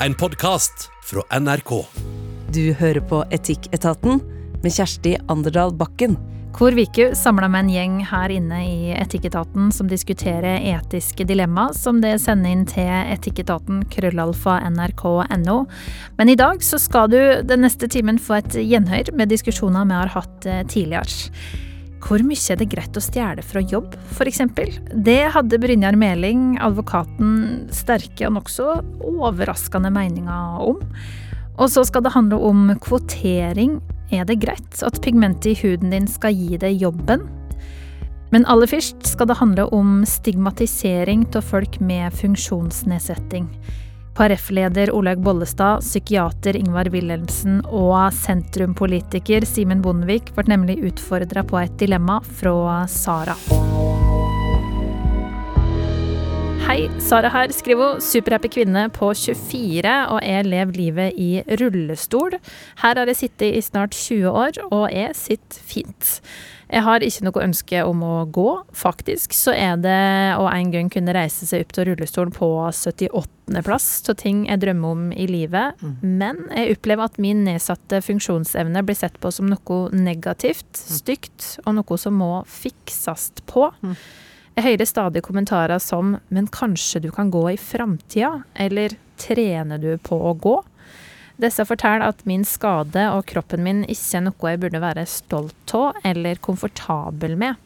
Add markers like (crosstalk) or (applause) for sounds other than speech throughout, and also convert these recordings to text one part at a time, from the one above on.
en podkast fra NRK. Du hører på Etikketaten med Kjersti Anderdal Bakken. Hvor Viku samla med en gjeng her inne i Etikketaten som diskuterer etiske dilemma, som det sender inn til etikketaten krøllalfa nrk.no. Men i dag så skal du den neste timen få et gjenhør med diskusjoner vi har hatt eh, tidligere. Hvor mye er det greit å stjele fra jobb, f.eks.? Det hadde Brynjar Meling, advokaten, sterke og nokså overraskende meninger om. Og så skal det handle om kvotering. Er det greit at pigmentet i huden din skal gi deg jobben? Men aller først skal det handle om stigmatisering av folk med funksjonsnedsetting. KrF-leder Olaug Bollestad, psykiater Ingvar Wilhelmsen og sentrumpolitiker Simen Bondevik ble nemlig utfordra på et dilemma fra Sara. Hei, Sara her, skriver hun. Superhappy kvinne på 24, og jeg lever livet i rullestol. Her har jeg sittet i snart 20 år, og jeg sitter fint. Jeg har ikke noe ønske om å gå. Faktisk så er det å en gang kunne reise seg opp til rullestolen på 78.-plass av ting jeg drømmer om i livet. Men jeg opplever at min nedsatte funksjonsevne blir sett på som noe negativt, stygt, og noe som må fikses på. Jeg hører stadig kommentarer som 'men kanskje du kan gå i framtida', eller 'trener du på å gå'? Disse forteller at min skade og kroppen min ikke er noe jeg burde være stolt av eller komfortabel med.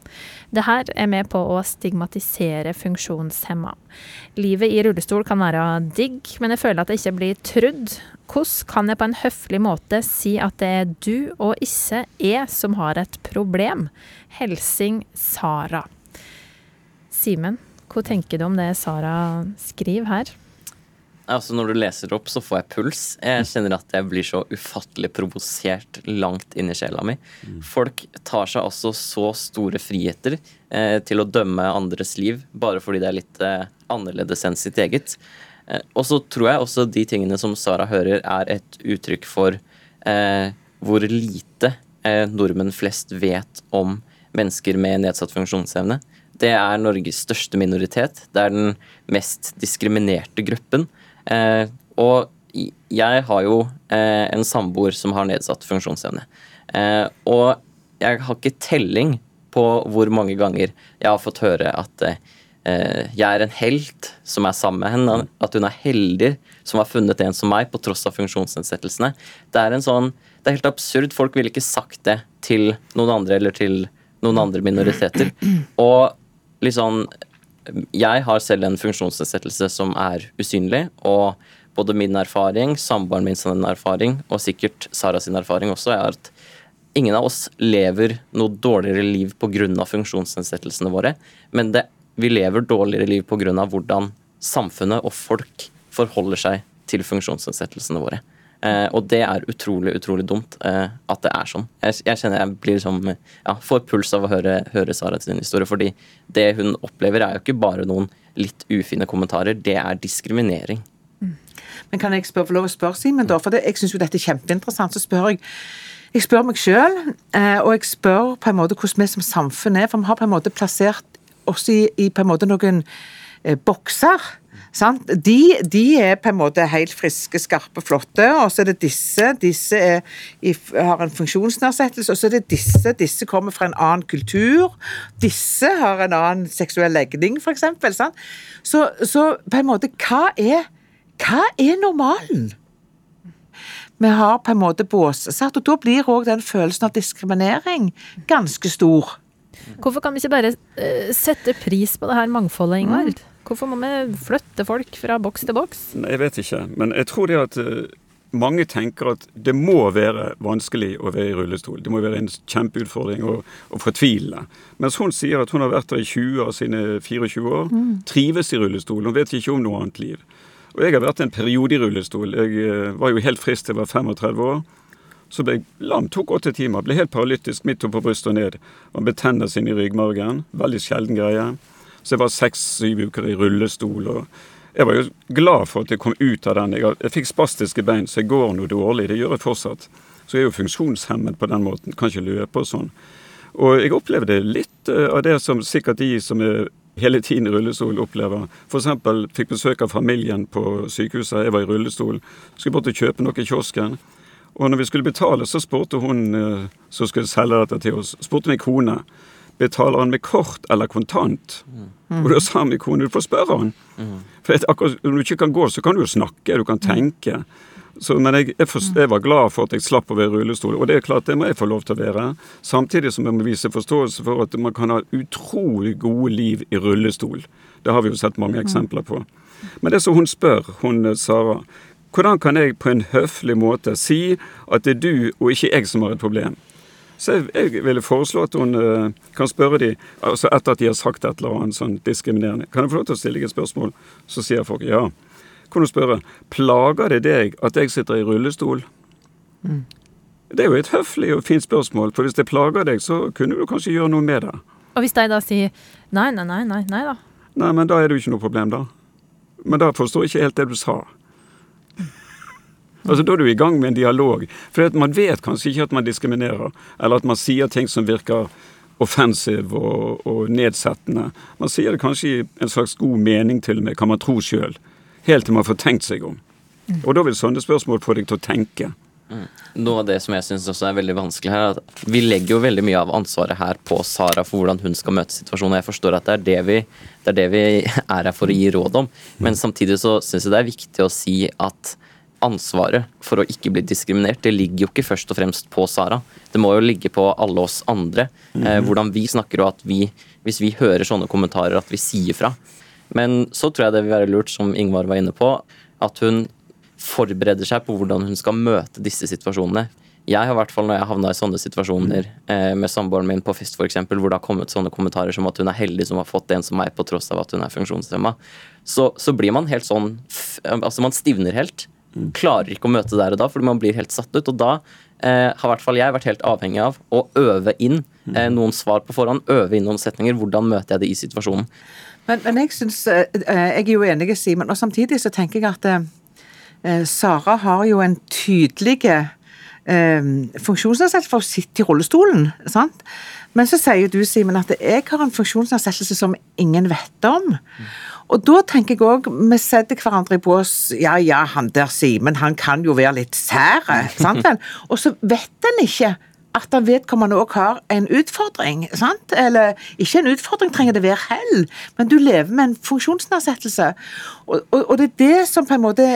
Dette er med på å stigmatisere funksjonshemma. Livet i rullestol kan være digg, men jeg føler at jeg ikke blir trudd. Hvordan kan jeg på en høflig måte si at det er du og ikke jeg som har et problem? Helsing Sara. Simen, hva tenker du om det Sara skriver her? Altså Når du leser opp, så får jeg puls. Jeg kjenner at jeg blir så ufattelig provosert langt inn i sjela mi. Folk tar seg altså så store friheter eh, til å dømme andres liv bare fordi det er litt eh, annerledes enn sitt eget. Eh, og så tror jeg også de tingene som Sara hører, er et uttrykk for eh, hvor lite eh, nordmenn flest vet om mennesker med nedsatt funksjonsevne. Det er Norges største minoritet. Det er den mest diskriminerte gruppen. Eh, og jeg har jo eh, en samboer som har nedsatt funksjonsevne. Eh, og jeg har ikke telling på hvor mange ganger jeg har fått høre at jeg er en helt som er sammen med henne. At hun er heldig som har funnet en som meg, på tross av funksjonsnedsettelsene. Det er en sånn, det er helt absurd. Folk ville ikke sagt det til noen andre eller til noen andre minoriteter. Og liksom jeg har selv en funksjonsnedsettelse som er usynlig, og både min erfaring, samboeren min sin erfaring, og sikkert Sara sin erfaring også, er at ingen av oss lever noe dårligere liv pga. funksjonsnedsettelsene våre, men det, vi lever dårligere liv pga. hvordan samfunnet og folk forholder seg til funksjonsnedsettelsene våre. Eh, og det er utrolig, utrolig dumt eh, at det er sånn. Jeg, jeg kjenner jeg blir liksom ja, får puls av å høre, høre Sara sin historie, fordi det hun opplever, er jo ikke bare noen litt ufine kommentarer, det er diskriminering. Men kan jeg spørre, få lov å spørre, Simen, da? For det, jeg syns jo dette er kjempeinteressant. Så spør jeg jeg spør meg sjøl, eh, og jeg spør på en måte hvordan vi som samfunn er. For vi har på en måte plassert oss i, i på en måte noen bokser. Sant? De, de, er på en måte helt friske, skarpe, flotte, og så er det disse. Disse er, har en funksjonsnedsettelse, og så er det disse. Disse kommer fra en annen kultur. Disse har en annen seksuell legning, f.eks. Så, så på en måte, hva er, hva er normalen? Vi har på en måte båssatt, og da blir òg den følelsen av diskriminering ganske stor. Hvorfor kan vi ikke bare uh, sette pris på det her mangfoldet, Ingvald? Hvorfor må vi flytte folk fra boks til boks? Jeg vet ikke, men jeg tror det at uh, mange tenker at det må være vanskelig å være i rullestol. Det må være en kjempeutfordring og, og fortvilende. Mens hun sier at hun har vært der i 20 av sine 24 år, mm. trives i rullestol. Hun vet ikke om noe annet liv. Og jeg har vært en periode i rullestol. Jeg uh, var jo helt frisk til jeg var 35 år. Så ble jeg lam, tok åtte timer, ble helt paralytisk midt oppå brystet og ned. Og betennelse inn i ryggmargen. Veldig sjelden greie. Så jeg var seks-syv uker i rullestol. og Jeg var jo glad for at jeg kom ut av den. Jeg, jeg fikk spastiske bein, så jeg går noe dårlig. Det gjør jeg fortsatt. Så jeg er jo funksjonshemmet på den måten. Kan ikke løpe og sånn. Og jeg opplevde litt uh, av det som sikkert de som er hele tiden i rullestol opplever. F.eks. fikk besøk av familien på sykehuset. Jeg var i rullestol. Skulle bort og kjøpe noe i kiosken. Og når vi skulle betale, så spurte hun eh, som skulle selge dette til oss, spurte min kone betaler han med kort eller kontant. Og da sa min kone du får spørre han. For akkurat når du ikke kan gå, så kan du jo snakke, du kan tenke. Så, men jeg, jeg, forst- jeg var glad for at jeg slapp å være i rullestol, og det er klart det må jeg få lov til å være. Samtidig som jeg må vise forståelse for at man kan ha utrolig gode liv i rullestol. Det har vi jo sett mange eksempler på. Men det som hun spør, hun eh, Sara, hvordan kan jeg på en høflig måte si at det er du og ikke jeg som har et problem? Så jeg, jeg ville foreslå at hun uh, kan spørre de, altså etter at de har sagt et eller annet sånn diskriminerende. Kan jeg få lov til å stille deg et spørsmål? Så sier folk ja. Kan du spørre plager det deg at jeg sitter i rullestol? Det er jo et høflig og fint spørsmål, for hvis det plager deg, så kunne du kanskje gjøre noe med det. Og hvis de da sier nei, nei, nei, nei, nei da. Nei, men da er det jo ikke noe problem, da. Men da forstår jeg ikke helt det du sa. Altså, Da er du i gang med en dialog. For man vet kanskje ikke at man diskriminerer, eller at man sier ting som virker offensiv og, og nedsettende. Man sier det kanskje i en slags god mening til og med, kan man tro sjøl. Helt til man får tenkt seg om. Og da vil sånne spørsmål få deg til å tenke. Noe av det som jeg syns også er veldig vanskelig her, er at vi legger jo veldig mye av ansvaret her på Sara for hvordan hun skal møte situasjonen. og Jeg forstår at det er det vi, det er, det vi er her for å gi råd om, men samtidig så syns jeg det er viktig å si at ansvaret for å ikke bli diskriminert, det ligger jo ikke først og fremst på Sara. Det må jo ligge på alle oss andre. Eh, hvordan vi snakker, og at vi, hvis vi hører sånne kommentarer, at vi sier fra. Men så tror jeg det vil være lurt, som Ingvar var inne på, at hun forbereder seg på hvordan hun skal møte disse situasjonene. Jeg har i hvert fall når jeg havna i sånne situasjoner eh, med samboeren min på fest, for eksempel, hvor det har kommet sånne kommentarer som at hun er heldig som har fått en som meg på tross av at hun er funksjonshemma, så, så blir man helt sånn Altså, man stivner helt. Klarer ikke å møte der og da, fordi man blir helt satt ut. Og da eh, har i hvert fall jeg vært helt avhengig av å øve inn eh, noen svar på forhånd. Øve inn noen setninger. Hvordan møter jeg det i situasjonen? Men, men jeg syns eh, eh, Jeg er jo enig, Simen. Og samtidig så tenker jeg at eh, Sara har jo en tydelig eh, funksjonsnedsettelse for å sitte i rullestolen. sant? Men så sier du, Simen, at jeg har en funksjonsnedsettelse som ingen vet om. Og da tenker jeg òg, vi setter hverandre i bås. Ja ja, han der Simen, han kan jo være litt sær. sant vel? Og så vet en ikke at han vedkommende òg har en utfordring. sant? Eller ikke en utfordring trenger det være heller, men du lever med en funksjonsnedsettelse. Og, og, og det er det som på en måte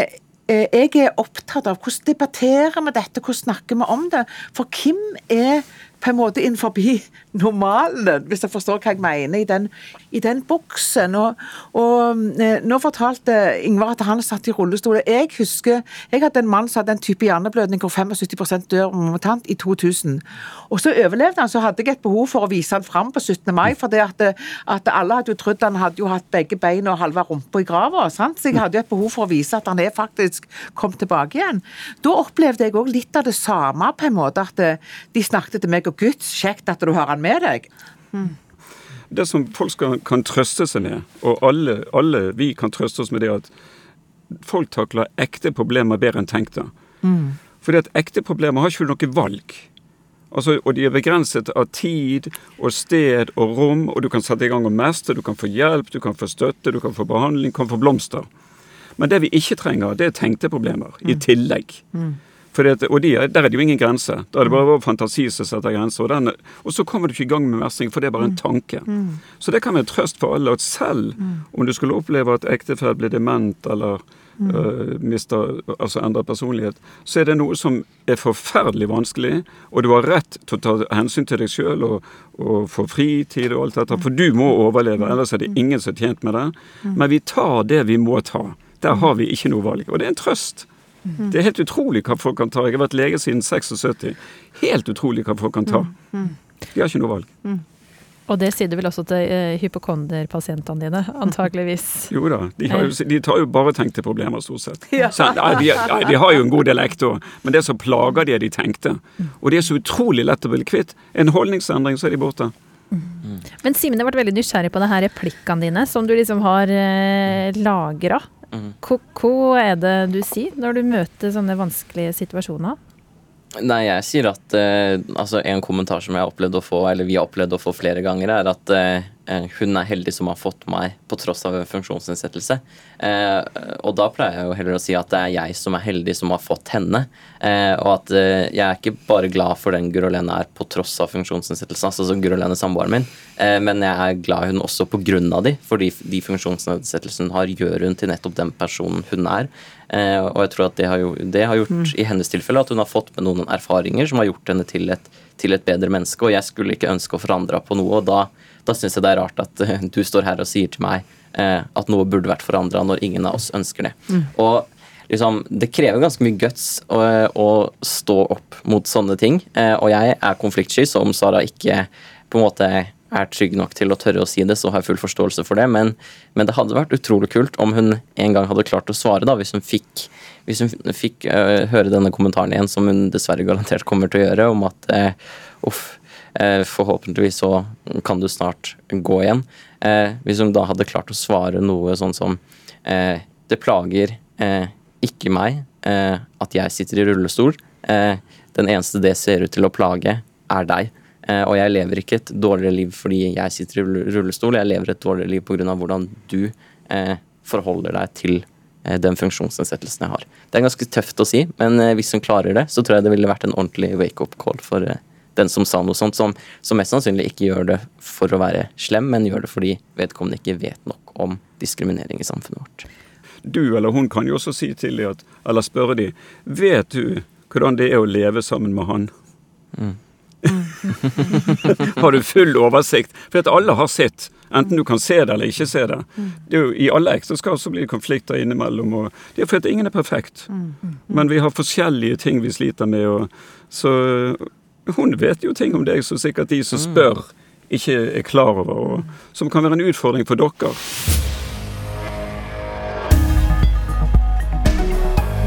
jeg er opptatt av. Hvordan debatterer vi dette, hvordan snakker vi om det? For hvem er på en måte innenfor normalen, hvis jeg forstår hva jeg mener, i den, i den boksen. Og, og eh, nå fortalte Ingvar at han satt i rullestol. Jeg husker jeg hadde en mann som hadde en type hjerneblødning hvor 75% dør momentant i 2000. Og så overlevde han, så hadde jeg et behov for å vise han fram på 17. mai, for det at, at alle hadde jo trodd han hadde jo hatt begge bein og halve rumpa i grava. Så jeg hadde jo et behov for å vise at han er faktisk kom tilbake igjen. Da opplevde jeg òg litt av det samme, på en måte, at eh, de snakket til meg og Guds, kjekt at du har han med deg. Det som folk skal, kan trøste seg med, og alle, alle vi kan trøste oss med det at folk takler ekte problemer bedre enn tenkte. Fordi at ekte problemer har ikke du noe valg. Altså, og de er begrenset av tid og sted og rom, og du kan sette i gang og mestre, du kan få hjelp, du kan få støtte, du kan få behandling, du kan få blomster. Men det vi ikke trenger, det er tenkte problemer i tillegg. Fordi at, og de, er- der er det jo ingen grense. Da er det bare vår fantasi som setter grenser. Og, den, og så kommer du ikke i gang med mestring, for det er bare en tanke. Så det kan være trøst for alle at selv om du skulle oppleve at ektefelle blir dement eller øh, mister, altså endrer personlighet, så er det noe som er forferdelig vanskelig, og du har rett til å ta hensyn til deg sjøl og, og få fritid og alt dette, for du må overleve, ellers er det ingen som er tjent med det. Men vi tar det vi må ta. Der har vi ikke noe valg. Og det er en trøst. Det er helt utrolig hva folk kan ta. Jeg har vært lege siden 76. Helt utrolig hva folk kan ta. De har ikke noe valg. Og det sier du vel også til uh, hypokonderpasientene dine, (laughs) antageligvis. Jo da, de, har jo, de tar jo bare tenkte problemer, stort sett. (laughs) Ja. Så, nei, de, nei, de har jo en god del ekte òg, men det som plager de, er de tenkte. Og det er så utrolig lett å bli kvitt. En holdningsendring, så er de borte. Men Simen, jeg ble veldig nysgjerrig på det her replikkene dine, som du liksom har uh, lagra. Hva hva er det du sier når du møter sånne vanskelige situasjoner? Nei, jeg sier at eh, altså En kommentar som jeg har opplevd å få, eller vi har opplevd å få flere ganger, er at eh, hun er heldig som har fått meg på tross av en funksjonsnedsettelse. Eh, og da pleier jeg jo heller å si at det er jeg som er heldig som har fått henne. Eh, og at eh, jeg er ikke bare glad for den Guro Lene er på tross av funksjonsnedsettelsen, altså som Guro Lene samboeren min, eh, men jeg er glad hun også på grunn av de, fordi de funksjonsnedsettelsene hun har, gjør hun til nettopp den personen hun er. Eh, og jeg tror at det har, jo, det har gjort i hennes tilfelle at hun har fått med noen erfaringer som har gjort henne til et, til et bedre menneske, og jeg skulle ikke ønske å forandre på noe. og da, da syns jeg det er rart at eh, du står her og sier til meg eh, at noe burde vært forandra når ingen av oss ønsker det. Og liksom, det krever ganske mye guts å, å stå opp mot sånne ting. Eh, og jeg er konfliktsky, så om Sara ikke på en måte er trygg nok til å tørre å si det, så har jeg full forståelse for det. Men, men det hadde vært utrolig kult om hun en gang hadde klart å svare, da, hvis hun fikk, hvis hun fikk uh, høre denne kommentaren igjen, som hun dessverre garantert kommer til å gjøre, om at uh, uff, eh, forhåpentligvis så kan du snart gå igjen. Eh, hvis hun da hadde klart å svare noe sånn som eh, Det plager eh, ikke meg eh, at jeg sitter i rullestol. Eh, den eneste det ser ut til å plage, er deg. Eh, og jeg lever ikke et dårligere liv fordi jeg sitter i rullestol, jeg lever et dårligere liv pga. hvordan du eh, forholder deg til eh, den funksjonsnedsettelsen jeg har. Det er ganske tøft å si, men eh, hvis hun klarer det, så tror jeg det ville vært en ordentlig wake-up call for eh, den som sa noe sånt, som, som mest sannsynlig ikke gjør det for å være slem, men gjør det fordi vedkommende ikke vet nok om diskriminering i samfunnet vårt. Du eller hun kan jo også si til dem eller spørre dem, vet du hvordan det er å leve sammen med han? (laughs) (laughs) har du full oversikt? For at alle har sitt, enten du kan se det eller ikke se det. det er jo, I alle ekteskap så blir det konflikter innimellom. Og det er fordi at ingen er perfekt. Men vi har forskjellige ting vi sliter med. Og, så hun vet jo ting om deg som sikkert de som spør, ikke er klar over, og som kan være en utfordring for dere.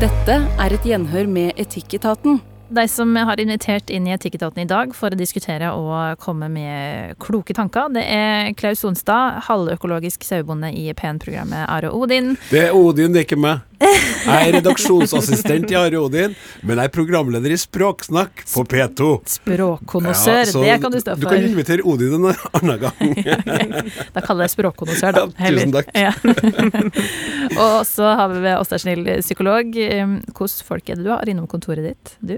Dette er et gjenhør med Etikketaten. De som jeg har invitert inn i Etikketaten i dag for å diskutere og komme med kloke tanker, det er Klaus Sonstad, halvøkologisk sauebonde i PN-programmet Are Odin. Det er Odin, det er ikke meg. Jeg er redaksjonsassistent i Are Odin, men jeg er programleder i Språksnakk på P2. Språkkonnoissør, Ja, det kan du stå for. Du kan invitere Odin en annen gang. (laughs) Da kaller jeg språkkonnoissør, da. Ja, tusen takk. Ja. (laughs) og så har vi oss der Snill psykolog. Hvilke folk er det du har innom kontoret ditt? Du?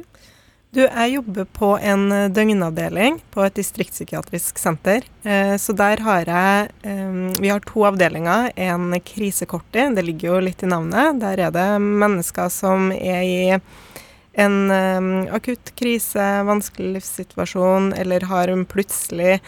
Du, jeg jobber på en eh, døgnavdeling på et distriktspsykiatrisk senter. Eh, Så der har jeg eh, Vi har to avdelinger. En krisekorti, det ligger jo litt i navnet. Der er det mennesker som er i en akutt krise, vanskelig livssituasjon, eller har en plutselig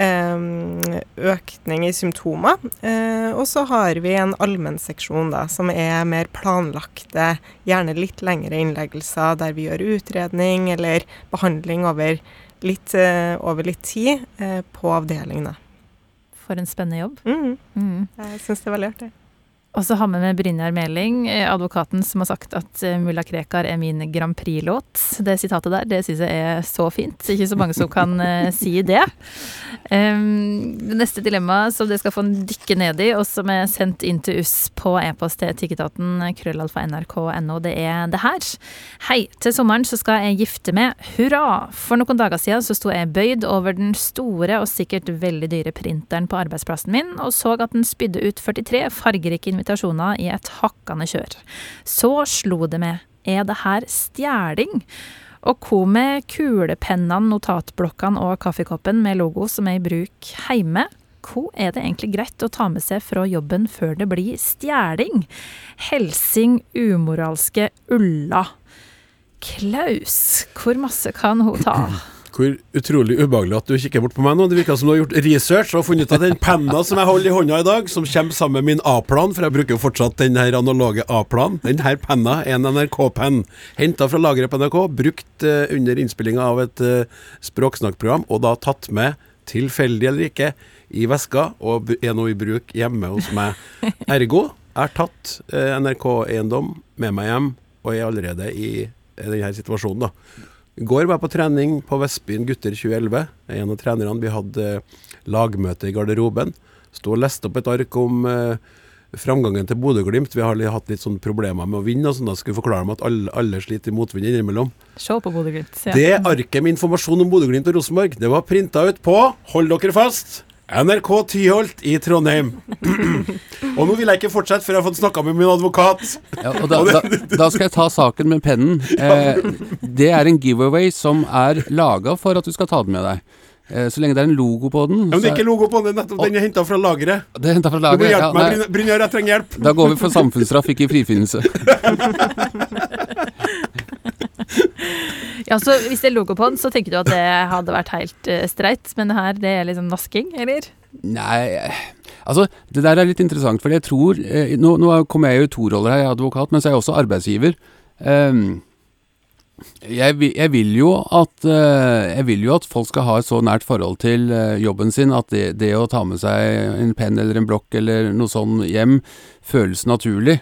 økning i symptomer. Eh, Og så har vi en allmennseksjon som er mer planlagte, gjerne litt lengre innleggelser, der vi gjør utredning eller behandling over litt, eh, over litt tid eh, på avdelingene. For en spennende jobb. Mm, Mm. jeg syns det er veldig artig. Og så har vi med Brynjar Meling, eh, advokaten som har sagt at eh, Mulla Krekar er min Grand Prix-låt. Det sitatet der, det syns jeg er så fint. Ikke så mange som kan eh, (laughs) si det. Um, det neste dilemma som dere skal få dykke ned i, og som er sendt inn til oss på e-post til Etikketaten, krøllalfa nrk.no, det er det her. Hei, til sommeren så skal jeg gifte meg. Hurra! For noen dager siden så sto jeg bøyd over den store og sikkert veldig dyre printeren på arbeidsplassen min, og så at den spydde ut 43 fargerike invitasjoner i et hakkende kjør. Så slo det meg, er det her stjeling? Og hva med kulepennene, notatblokkene og kaffekoppen med logo som er i bruk hjemme? Hva er det egentlig greit å ta med seg fra jobben før det blir stjeling? Helsing umoralske Ulla. Klaus, hvor masse kan hun ta? Hvor utrolig ubehagelig at du kikker bort på meg nå. Det virker som du har gjort research og funnet ut at den penna som jeg holder i hånda i dag, som kommer sammen med min A-plan, for jeg bruker jo fortsatt den her analoge A-planen, den her penna er en NRK-penn. Henta fra lageret på NRK, brukt uh, under innspillinga av et uh, språksnakkprogram, og da tatt med, tilfeldig eller ikke, i veska, og er nå i bruk hjemme hos meg. Ergo, jeg har tatt uh, NRK-eiendom med meg hjem, og er allerede i denne situasjonen, da. Går var jeg på trening på Vestbyen gutter 2011. Er en av trenerne. Vi hadde eh, lagmøte i garderoben. Sto og leste opp et ark om eh, framgangen til Bodø-Glimt. Vi har hatt litt sånne problemer med å vinne, og sånn da skulle forklare dem at alle, alle sliter i motvind innimellom. Se på Bodø-Glimt. Det arket med informasjon om Bodø-Glimt og Rosenborg, det var printa ut på, hold dere fast, NRK Tyholt i Trondheim. (clears throat) og nå vil jeg ikke fortsette før jeg har fått snakka med min advokat. Ja, og da, da, da skal jeg ta saken med pennen. (laughs) Eh, det er en giveaway som er laga for at du skal ta den med deg. Eh, så lenge det er en logo på den. Ja, men det er ikke logo på den, nettopp den er henta fra lageret. det er hentet fra Du må hjelpe Ja, meg, Brynjar- jeg trenger hjelp. da går vi for samfunnsstraff, ikke frifinnelse. (laughs) Ja, så Hvis det er logo på den, så tenker du at det hadde vært helt uh, streit, men det her det er liksom vasking, eller? Nei, altså det der er litt interessant, for jeg tror eh, Nå, nå kommer jeg jo i to roller her, jeg er advokat, men så er jeg også arbeidsgiver. Ehm, jeg, jeg, vil at, eh, jeg vil jo at folk skal ha et så nært forhold til eh, jobben sin at det, det å ta med seg en penn eller en blokk eller noe sånn hjem føles naturlig.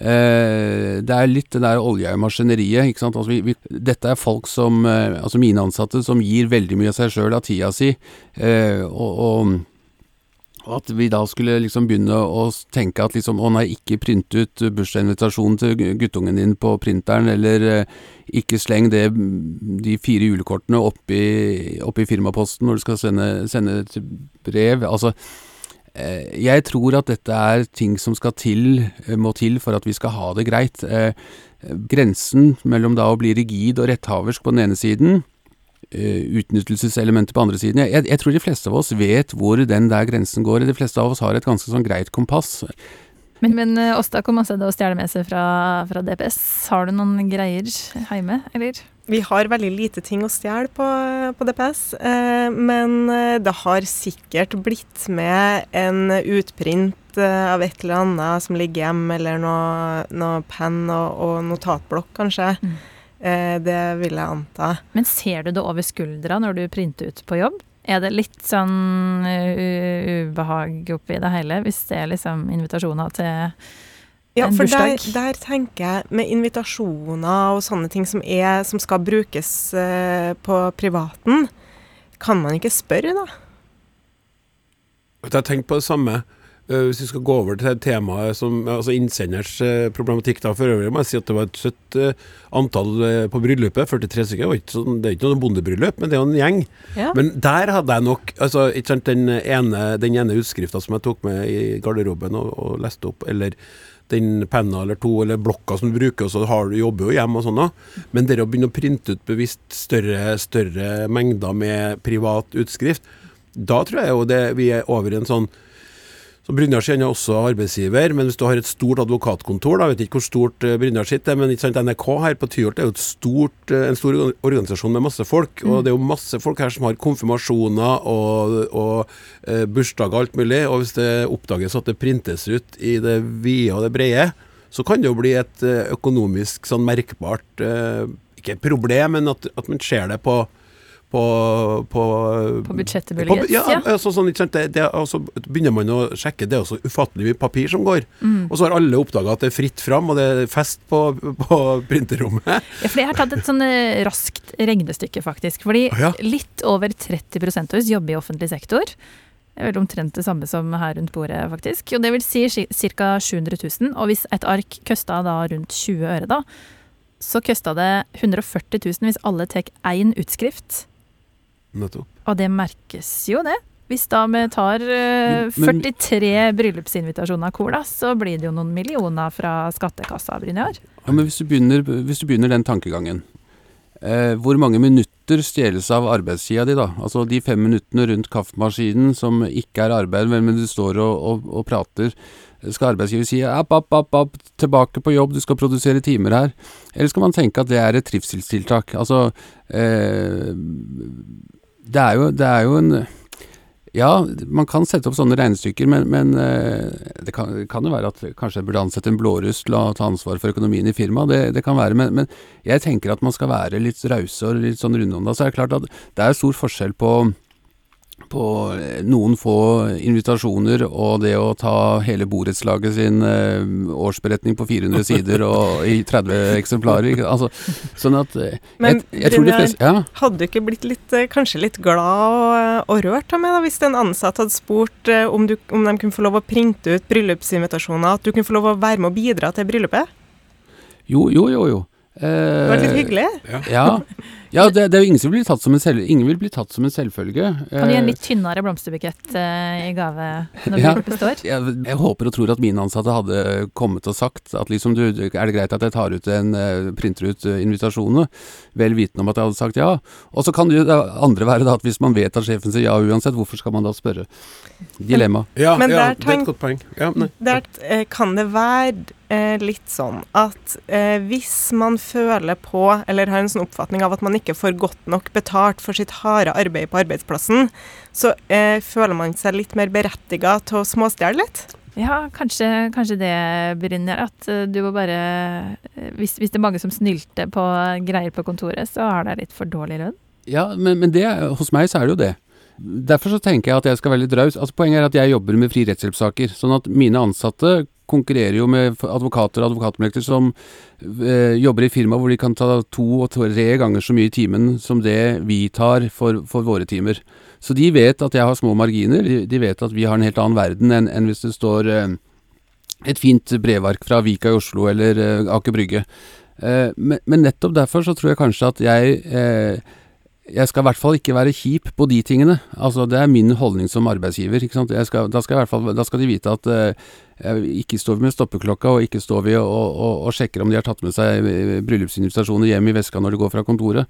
Eh, det er litt det der olja i maskineriet. ikke sant? Altså, vi, vi, dette er folk som, eh, altså mine ansatte, som gir veldig mye av seg sjøl, av tida si. Eh, og, og, og at vi da skulle liksom begynne å tenke at liksom, å nei, ikke print ut bursdagsinvitasjonen til guttungen din på printeren, eller eh, ikke sleng det, de fire julekortene oppi, oppi firmaposten når du skal sende, sende et brev. Altså, eh, jeg tror at dette er ting som skal til, eh, må til for at vi skal ha det greit. Grensen mellom da å bli rigid og retthaversk på den ene siden, utnyttelseselementet på andre siden. Jeg, jeg tror de fleste av oss vet hvor den der grensen går. De fleste av oss har et ganske sånn greit kompass. Men, men eh, Åsta, hvor masse er det å stjele med seg fra, fra DPS? Har du noen greier hjemme, eller? Vi har veldig lite ting å stjele på, på DPS, eh, men eh, det har sikkert blitt med en utprint eh, av et eller annet som ligger hjemme, eller noe, noe penn og, og notatblokk, kanskje. Mm. Eh, det vil jeg anta. Men ser du det over skuldra når du printer ut på jobb? Er det litt sånn uh, ubehag oppi det hele, hvis det er liksom invitasjoner til Ja, en for der, bursdag? der tenker jeg med invitasjoner og sånne ting som, er, som skal brukes eh, på privaten, kan man ikke spørre, da? Jeg har tenkt på det samme. Eh, hvis vi skal gå over til temaet som altså innsenders eh, problematikk da for øvrig, må jeg si at det var et søtt eh, antall på bryllupet. 43 stykker. Sånn, det er ikke noe bondebryllup, men det er jo en gjeng. Ja. Men der hadde jeg nok altså, ikke sant, Den ene, den ene utskrifta som jeg tok med i garderoben og, og leste opp, eller den penna eller to eller blokka som du bruker, og så har du, jobber jo hjemme og sånn. Men det å begynne å printe ut bevisst større, større mengder med privat utskrift, da tror jeg jo det vi er over i en sånn så Brynjar sier er også arbeidsgiver, men hvis du har et stort advokatkontor, da, jeg vet ikke hvor stort uh, Brynjar sitt er, men ikke sant, NRK her på Tyholt er jo stort, eh, en stor organisasjon med masse folk. Og det er jo masse folk her som har konfirmasjoner og, og eh, bursdager og alt mulig. Og hvis det oppdages at det printes ut i det vide og det brede, så kan det jo bli et eh, økonomisk sånn merkbart eh, Ikke et problem, men at, at man ser det på på, på, På budsjettet muligens, Ja, ja. altså, sånn? Det, det, altså, begynner man å sjekke, det er så ufattelig mye papir som går. Mm. Og så har alle oppdaga at det er fritt fram, og det er fest på, på printerrommet. Ja, for jeg har tatt et sånn eh, raskt regnestykke, faktisk. Fordi ja. litt over 30 av oss jobber i offentlig sektor. Det er vel omtrent det samme som her rundt bordet, faktisk. Og det vil si ca. 700 000. Og hvis et ark kosta da rundt 20 øre, da, så kosta det 140 000 hvis alle tar én utskrift. Nettopp. Og det merkes jo, det. Hvis da vi tar eh, Men- 43 bryllupsinvitasjoner da, så blir det jo noen millioner fra skattekassa, Brynjar. Ja, men hvis du begynner, hvis du begynner den tankegangen eh, Hvor mange minutter stjeles av arbeidstida di, da? Altså de fem minuttene rundt kaffemaskinen som ikke er arbeid, men, men du står og, og, og prater. Skal arbeidsgiver si app, app, app, app, tilbake på jobb, du skal produsere timer her? Eller skal man tenke at det er et trivselstiltak? Altså eh, det, er jo, det er jo en ja, man kan sette opp sånne regnestykker, men, men eh, det kan, kan jo være at kanskje jeg burde ansette en blåruss til å ta ansvar for økonomien i firmaet. Det, det kan være, men, men jeg tenker at man skal være litt rause og litt sånn rundhånda. Så er det klart at det er stor forskjell på, på eh, noen få invitasjoner og det å ta hele borettslaget sin eh, årsberetning på 400 sider og i 30 eksemplarer. Altså, sånn at eh, Men, jeg, jeg Brynjar, Ja. Hadde du ikke blitt litt, eh, kanskje litt glad og, og rørt av meg da, hvis en ansatt hadde spurt eh, om, du, om de kunne få lov å printe ut bryllupsinvitasjoner, at du kunne få lov å være med å bidra til bryllupet? Jo, jo, jo, jo. Det var litt hyggelig. Ja. Ja, (laughs) det, det er jo ingen som vil bli tatt som en, selv, ingen vil bli tatt som en selvfølge. Kan du gi en Eh, litt tynnere blomsterbukett uh, i gave når Ja. bryllupet står? jeg, jeg håper og tror at mine ansatte hadde kommet og sagt at liksom du, er det greit at jeg tar ut en, eh, printer ut invitasjonene, vel vitende om at jeg hadde sagt ja. Og så kan det jo det andre være da at hvis man vet at sjefen sier ja uansett, hvorfor skal man da spørre? Dilemma. Ja, Men ja der det er et godt poeng. Ja, nei. Der kan det være eh, litt sånn at eh, hvis man føler på, eller har en sånn oppfatning av at man ikke får godt nok betalt for sitt harde arbeid på arbeidsplassen, så eh, føler man seg litt mer berettiga til å småstjele litt. Ja, kanskje, kanskje det, Brynjar. At eh, du må bare eh, hvis, hvis det er mange som snylter på greier på kontoret, så har det litt for dårlig lønn. Ja, men, men det, hos meg så er det jo det. Derfor så tenker jeg at jeg skal være litt raus. Altså, poenget er at jeg jobber med fri rettshjelpssaker. Sånn at mine ansatte konkurrerer jo med advokater og advokatmekter som eh, jobber i firma hvor de kan ta to og tre ganger så mye i timen som det vi tar for, for våre timer. Så de vet at jeg har små marginer. De, vet at vi har en helt annen verden enn enn hvis det står eh, et fint brevark fra Vika i Oslo eller eh, Aker Brygge. Eh, men, men nettopp derfor så tror jeg kanskje at jeg eh, jeg skal i hvert fall ikke være kjip på de tingene. Altså, Det er min holdning som arbeidsgiver. ikke sant? Jeg skal, da, skal jeg hvert fall, da skal de vite at eh, jeg ikke står vi med stoppeklokka, og ikke står vi og, og, og sjekker om de har tatt med seg eh, bryllupsinvitasjoner hjem i veska når de går fra kontoret.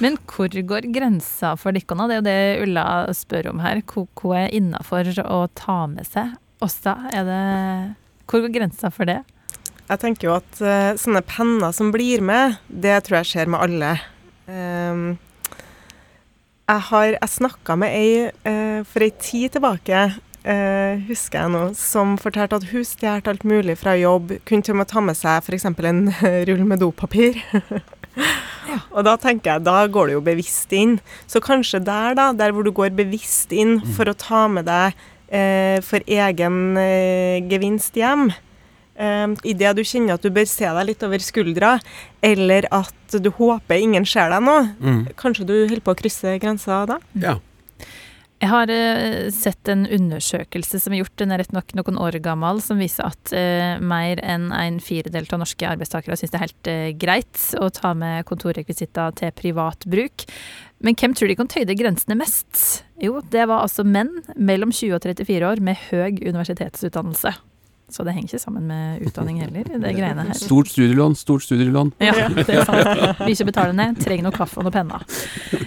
Men hvor går grensa for dere? Det er jo det Ulla spør om her. Hvor, hvor er innafor å ta med seg? Er det Hvor går grensa for det? Jeg tenker jo at uh, sånne penner som blir med, det tror jeg skjer med alle. Ehm, jeg har jeg snakka med ei eh, for ei tid tilbake, eh, husker jeg nå, som fortalte at hun stjal alt mulig fra jobb. Kunne til og med ta med seg f.eks. en (laughs) rull med dopapir. (laughs) Og da tenker jeg, da går du jo bevisst inn. Så kanskje der, da, der hvor du går bevisst inn for å ta med deg eh, for egen eh, gevinst hjem, Um, Idet du kjenner at du bør se deg litt over skuldra, eller at du håper ingen ser deg nå, Mm. kanskje du holder på å krysse grensa da? Ja. Jeg har eh, sett en undersøkelse som er gjort, den er rett nok noen år gammel, som viser at eh, mer enn en firedel av norske arbeidstakere syns det er helt eh, greit å ta med kontorrekvisitter til privat bruk. Men hvem tror de kan tøyde grensene mest? Jo, det var altså menn mellom 20 og 34 år med høy universitetsutdannelse. Så det henger ikke sammen med utdanning heller, det (laughs) greiene her. Stort studielån, stort studielån. Ja, det er sant. Vi ikke betaler ned, trenger noe kaffe og noe penner.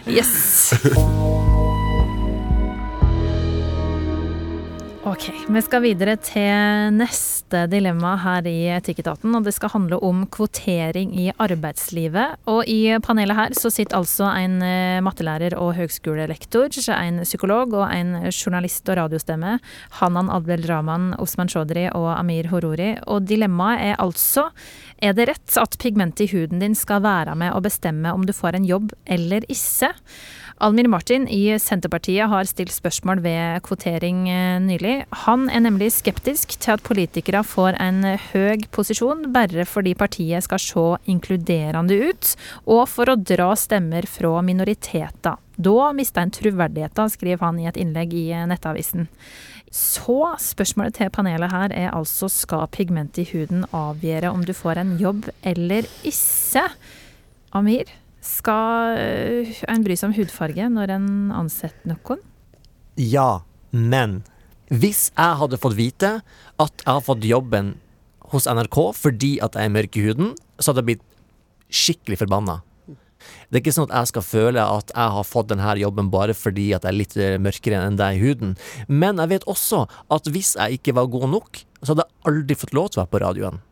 Yes. Ok, vi skal videre til neste dilemma her i Etikketaten, og det skal handle om kvotering i arbeidslivet. Og i panelet her så sitter altså en eh, mattelærer og høgskolelektor, en psykolog og en journalist og radiostemme, Hanan Adbel Rahman, Osman Chaudhry og Amir Horori. Og dilemmaet er altså er det rett at pigmentet i huden din skal være med å bestemme om du får en jobb eller ikke? Almir Martin i Senterpartiet har stilt spørsmål ved kvotering eh, nylig. Han er nemlig skeptisk til at politikere får en høy posisjon bare fordi partiet skal se inkluderende ut, og for å dra stemmer fra minoriteter. Da mister en troverdigheten, skriver han i et innlegg i eh, Nettavisen. Så spørsmålet til panelet her er altså skal pigmentet i huden avgjøre om du får en jobb eller ikke? Amir, skal øh, en bry seg om hudfarge når en ansetter noen? Ja, men hvis jeg hadde fått vite at jeg har fått jobben hos NRK fordi at jeg er mørk i huden, så hadde jeg blitt skikkelig forbanna. Det er ikke sånn at jeg skal føle at jeg har fått denne jobben bare fordi at jeg er litt eh, mørkere enn deg i huden. Men jeg vet også at hvis jeg ikke var god nok, så hadde jeg aldri fått lov til å være på radioen.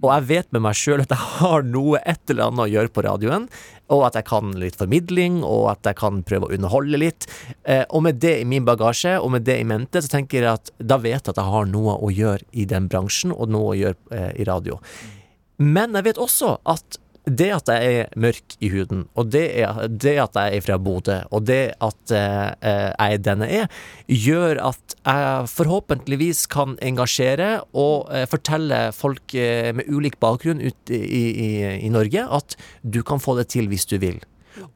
Og jeg vet med meg sjøl at jeg har noe et eller annet å gjøre på radioen, og at jeg kan litt formidling, og at jeg kan prøve å underholde litt. Eh, og med det i min bagasje, og med det i mente, så tenker jeg at da vet jeg at jeg har noe å gjøre i den bransjen, og noe å gjøre eh, i radio. Men jeg vet også at det at jeg er mørk i huden, og det, er, det at jeg er fra Bodø, og det at eh, eh, jeg er den jeg er, gjør at jeg forhåpentligvis kan engasjere og eh, fortelle folk eh, med ulik bakgrunn ut i, i, i Norge at du kan få det til hvis du vil.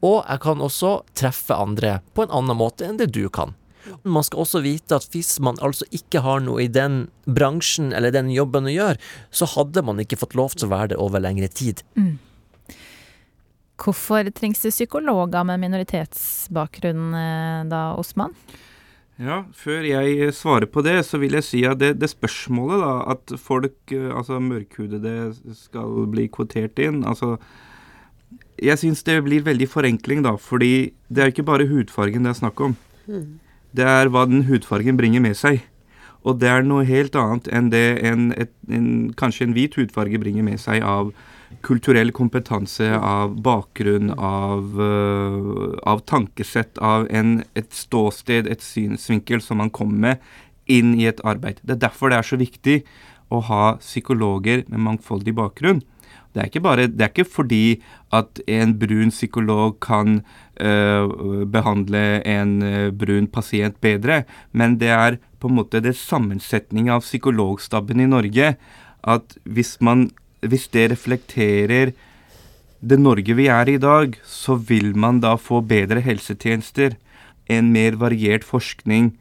Og jeg kan også treffe andre på en annen måte enn det du kan. Man skal også vite at hvis man altså ikke har noe i den bransjen eller den jobben å gjøre, så hadde man ikke fått lov til å være det over lengre tid. Hvorfor trengs det psykologer med minoritetsbakgrunn eh, da, Osman? Ja, før jeg svarer på det, så vil jeg si at det, det spørsmålet da, at folk, eh, altså mørkhudede, skal bli kvotert inn altså Jeg syns det blir veldig forenkling, da, fordi det er ikke bare hudfargen det er snakk om. Det er hva den hudfargen bringer med seg. Og det er noe helt annet enn det en, et, en, kanskje en hvit hudfarge bringer med seg av kulturell kompetanse, av bakgrunn, av, øh, av tankesett, av en, et ståsted, et synsvinkel som man kommer med inn i et arbeid. Det er derfor det er så viktig å ha psykologer med mangfoldig bakgrunn. Det er, bare, det er ikke fordi at en brun psykolog kan øh, behandle en øh, brun pasient bedre, men det er på en måte det sammensetningen av psykologstaben i Norge at hvis, man, hvis det reflekterer det Norge vi er i i dag, så vil man da få bedre helsetjenester, en mer variert forskning,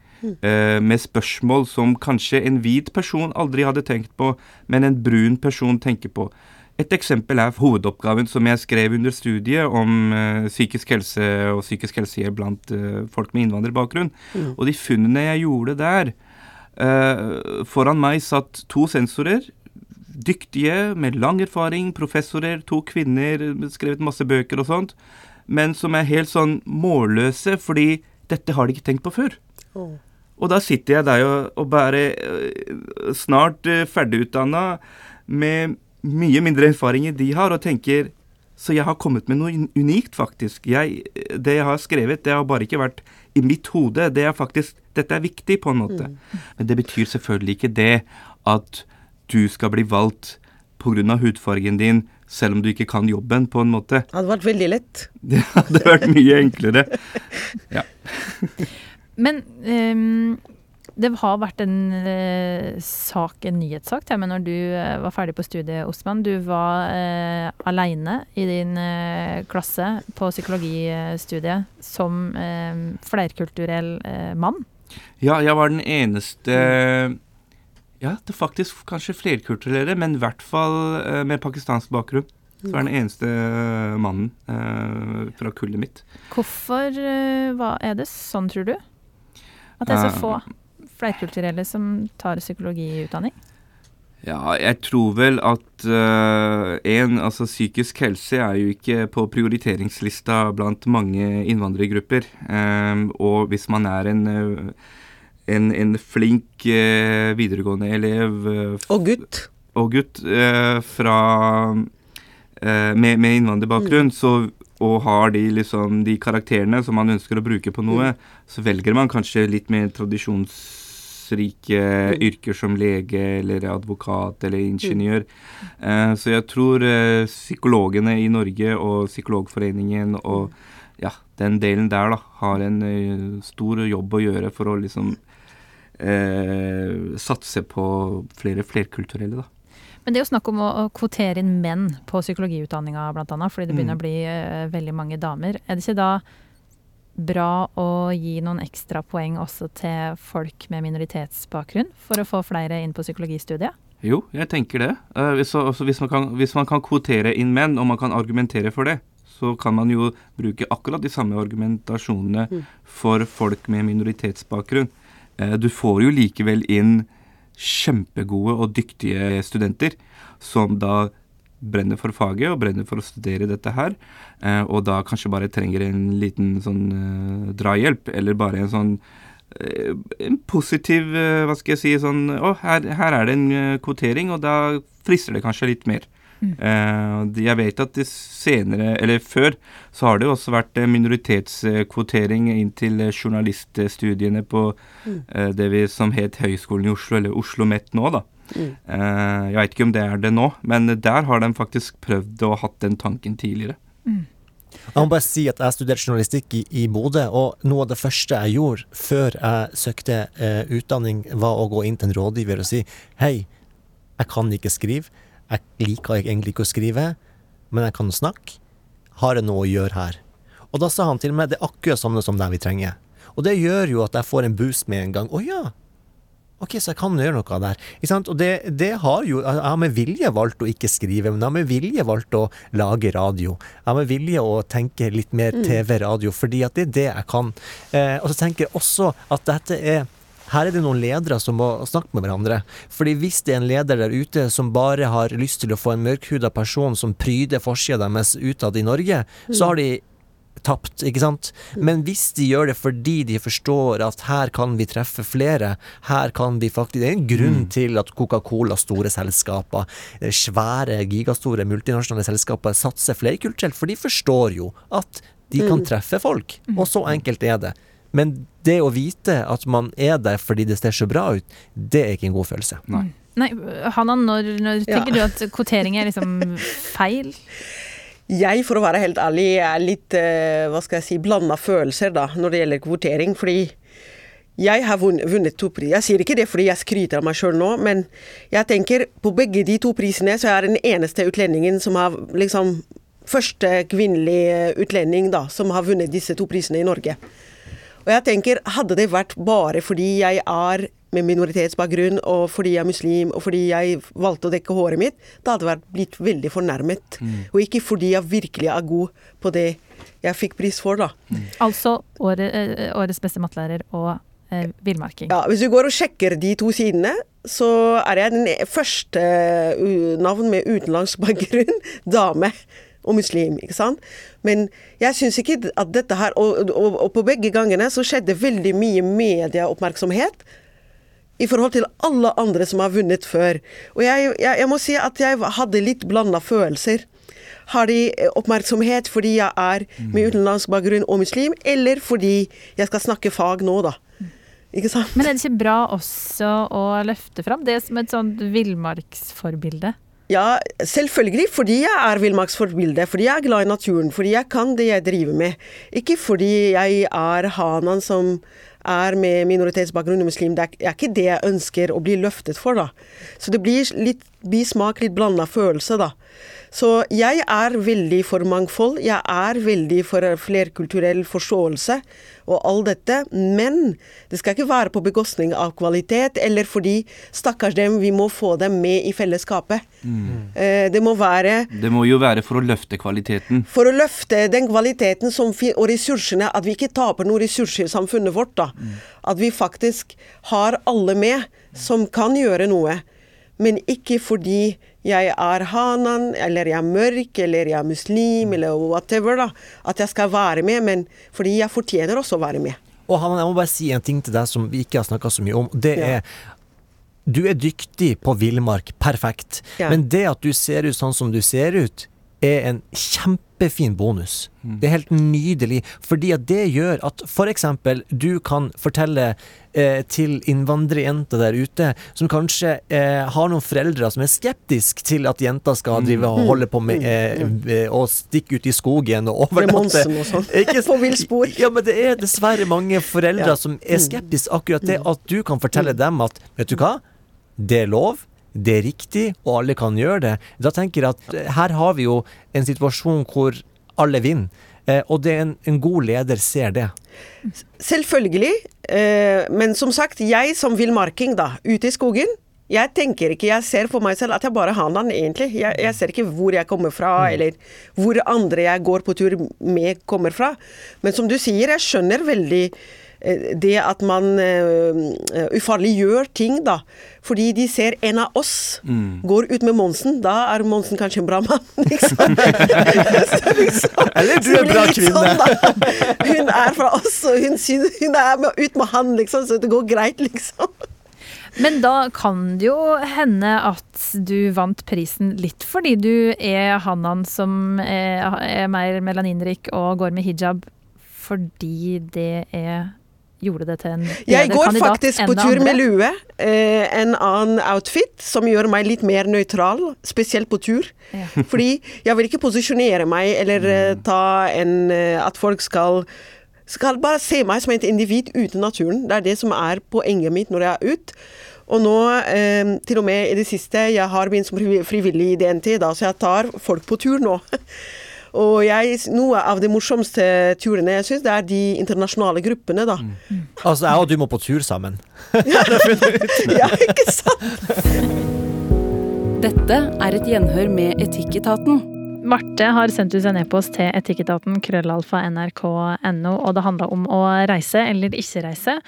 eh, med spørsmål som kanskje en hvit person aldri hadde tenkt på, men en brun person tenker på. Et eksempel er hovedoppgaven som jeg skrev under studiet om eh, psykisk helse og psykisk helsehjelp blant eh, folk med innvandrerbakgrunn. Og de funnene jeg gjorde der eh, Foran meg satt to sensorer. Dyktige, med lang erfaring, professorer, to kvinner, skrevet masse bøker og sånt. Men som er helt sånn målløse, fordi dette har de ikke tenkt på før. Og da sitter jeg der og, og bare øh, snart uh, ferdigutdanna med mye mindre erfaring enn de har, og tenker Så jeg har kommet med noe unikt, faktisk. Jeg, det jeg har skrevet, det har bare ikke vært i mitt hode. Det er faktisk Dette er viktig, på en måte. Men det betyr selvfølgelig ikke det at du skal bli valgt pga. hudfargen din, selv om du ikke kan jobben, på en måte. Det hadde vært veldig lett. (laughs) Det hadde vært mye enklere. Ja. (laughs) Men um, det har vært en eh, sak, en nyhetssak til meg når du eh, var ferdig på studiet, Osman. Du var uh, aleine i din eh, klasse på psykologistudiet som eh, flerkulturell eh, mann. Ja, jeg var den eneste Ja, det er faktisk kanskje flerkulturelle, men i hvert fall eh, med pakistansk bakgrunn. Så er den eneste eh, mannen eh, fra kullet mitt. Hvorfor eh, hva er det sånn, tror du? At det er så få flerkulturelle som tar psykologiutdanning? Ja, jeg tror vel at uh, en, altså psykisk helse er jo ikke på prioriteringslista blant mange innvandrergrupper. Um, og hvis man er en, eh, en, en flink eh, videregående elev eh, Og gutt. og gutt eh, fra eh, med, med innvandrerbakgrunn, så, og har de, liksom, de karakterene som man ønsker å bruke på noe, så velger man kanskje litt mer tradisjonsrike yrker som lege eller advokat eller ingeniør. Eh, så jeg tror eh, psykologene i Norge og Psykologforeningen og ja, den delen der da, har en eh, stor jobb å gjøre for å liksom eh, satse på flere flerkulturelle, da. Men det er jo snakk om å, å kvotere inn menn på psykologiutdanninga bl.a., fordi det begynner Mm. å bli eh, veldig mange damer. Er det ikke da bra å gi noen ekstra poeng også til folk med minoritetsbakgrunn, for å få flere inn på psykologistudiet? Jo, jeg tenker det. Eh, hvis, altså, hvis, man kan, hvis man kan kvotere inn menn, og man kan argumentere for det, så kan man jo bruke akkurat de samme argumentasjonene for folk med minoritetsbakgrunn. Eh, du får jo likevel inn kjempegode og dyktige studenter som da brenner for faget og brenner for å studere dette her, eh, og da kanskje bare trenger en liten sånn eh, drahjelp, eller bare en sånn en positiv Hva skal jeg si sånn Å, her, her er det en kvotering, og da frister det kanskje litt mer. Eh, de- jeg vet at det senere, eller før, så har det jo også vært eh, minoritetskvotering inn til eh, journaliststudiene på mm. det vi som het Høgskolen i Oslo, eller Oslo OsloMet nå, da. Mm. jeg vet ikke om det er det nå, men der har de faktisk prøvd og hatt den tanken tidligere. Jeg må bare si at jeg studerte journalistikk i, i Bodø, og noe av det første jeg gjorde før jeg søkte eh, utdanning, var å gå inn til en rådgiver og si hei, jeg kan ikke skrive, jeg liker egentlig ikke å skrive, men jeg kan snakke. Har jeg noe å gjøre her? Og da sa han til meg det er akkurat samme som det vi trenger. Og det gjør jo at jeg får en boost med en gang. Å ja, Ok, så jeg kan gjøre noe der. Ikke sant? Og det, det har jo Jeg har med vilje valgt å ikke skrive, men jeg har med vilje valgt å lage radio. Jeg har med vilje å tenke litt mer TV-radio, fordi at det er det jeg kan. Eh, og så tenker jeg også at dette er her er det noen ledere som må snakke med hverandre. Fordi hvis det er en leder der ute som bare har lyst til å få en mørkhuda person som pryder forsida deres utad i Norge, så har de tapt, ikke sant? Men hvis de gjør det fordi de forstår at her kan vi treffe flere, her kan vi faktisk Det er en grunn til at Coca-Cola, store selskaper, eh, svære, gigastore multinasjonale selskaper satser flerkulturelt, for de forstår jo at de kan treffe folk. Og så enkelt er det. Men det å vite at man er der fordi det ser så bra ut, det er ikke en god følelse. Nei, Hanna, når, når Ja. tenker du at kvotering er liksom feil? Jeg, for å være helt ærlig, er litt eh, hva skal jeg si, blanda følelser da, når det gjelder kvotering. Fordi jeg har vunnet, to priser. Jeg sier ikke det fordi jeg skryter av meg sjøl nå, men jeg tenker på begge de to prisene så er jeg den eneste utlendingen som har liksom Første kvinnelige utlending da, som har vunnet disse to prisene i Norge. Og jeg tenker, hadde det vært bare fordi jeg er med minoritetsbakgrunn, og fordi jeg er muslim, og fordi jeg valgte å dekke håret mitt, da hadde jeg blitt veldig fornærmet. Og ikke fordi jeg virkelig er god på det jeg fikk pris for, da. Altså året, eh, årets beste mattelærer og eh, villmarking. Ja, hvis du går og sjekker de to sidene, så er jeg den første uh, navn med utenlandsk (laughs) bakgrunn, dame og muslim, ikke sant. Men jeg syns ikke at dette her og, og, og på begge gangene så skjedde veldig mye medieoppmerksomhet i forhold til alle andre som har vunnet før. Og jeg, jeg, jeg må si at jeg hadde litt blanda følelser. Har de eh, oppmerksomhet fordi jeg er med utenlandsk bakgrunn og muslim, eller fordi jeg skal snakke fag nå, da? Ikke sant? Men er det ikke bra også å løfte fram det som et sånt villmarksforbilde? Ja, selvfølgelig fordi jeg er villmarksforbilde, fordi jeg er glad i naturen, fordi jeg kan det jeg driver med. Ikke fordi jeg er hanan som er med minoritetsbakgrunn og muslim. Det er, ikke det jeg ønsker å bli løftet for, da. Så det blir litt bismak, litt blanda følelse, da. Så jeg er veldig for mangfold, jeg er veldig for flerkulturell forståelse og all dette, men det skal ikke være på bekostning av kvalitet, eller fordi stakkars dem, vi må få dem med i fellesskapet. Mm. Det må være Det må jo være for å løfte kvaliteten. for å løfte den kvaliteten som og ressursene, at vi ikke taper noen ressurser i samfunnet vårt. da. At vi faktisk har alle med som kan gjøre noe. Men ikke fordi jeg er hanan, eller jeg er mørk, eller jeg er muslim, eller whatever, da. At jeg skal være med, men fordi jeg fortjener også å være med. Og Hanan, jeg må bare si en ting til deg som vi ikke har snakka så mye om. Det Ja. er Du er dyktig på villmark, perfekt. Ja. Men det at du ser ut sånn som du ser ut, er en kjempefin bonus. Det er helt nydelig, fordi at det gjør at f.eks. du kan fortelle eh, til innvandrerjenter der ute, som kanskje eh, har noen foreldre som er skeptiske til at jenter skal drive og holde på med eh, eh, å stikke ut i skogen og overnatte. Sånn. (laughs) På villspor. Ja, men det er dessverre mange foreldre Ja. som er skeptiske akkurat det at du kan fortelle dem at vet du hva, det er lov. Det er riktig, og alle kan gjøre det. Da tenker jeg at eh, her har vi jo en situasjon hvor alle vinner. Eh, og det en, en god leder ser det. Selvfølgelig. Eh, men som sagt, jeg som villmarking, da, ute i skogen jeg tenker ikke, jeg ser for meg selv at jeg bare har den, egentlig. Jeg, jeg ser ikke hvor jeg kommer fra, eller hvor andre jeg går på tur med, kommer fra. Men som du sier, jeg skjønner veldig det at man uh, ufarliggjør ting, da. Fordi de ser en av oss går ut med Monsen. Da er Monsen kanskje en bra mann, liksom. Så liksom- Eller du er en bra kvinne. Sånn. (laughs) Hun er fra oss, og hun, synes, hun er med, ut med han, liksom, så det går greit, liksom. Men da kan det jo hende at du vant prisen litt fordi du er Hanan som er, er mer melaninrik og går med hijab, fordi det er gjorde det til en Jeg går kandidat faktisk på tur andre. med lue. Eh, en annen outfit som gjør meg litt mer nøytral, spesielt på tur. Ja. (laughs) Fordi jeg vil ikke posisjonere meg eller eh, ta en eh, At folk skal skal bare se meg som et individ uten naturen. Det er det som er poenget mitt når jeg er ute. Og nå, eh, til og med i det siste, jeg har begynt som frivillig i DNT, da, så jeg tar folk på tur nå. (laughs) Og jeg, noe av de morsomste turene jeg syns, det er de internasjonale gruppene, da. Altså, jeg og du må på tur sammen. (laughs) (laughs) Ja, ikke sant? Dette er et gjenhør med Etikketaten. Marte har sendt ut en e-post til etikketaten krøllalfa nrk.no, og det handla om å reise eller ikke reise.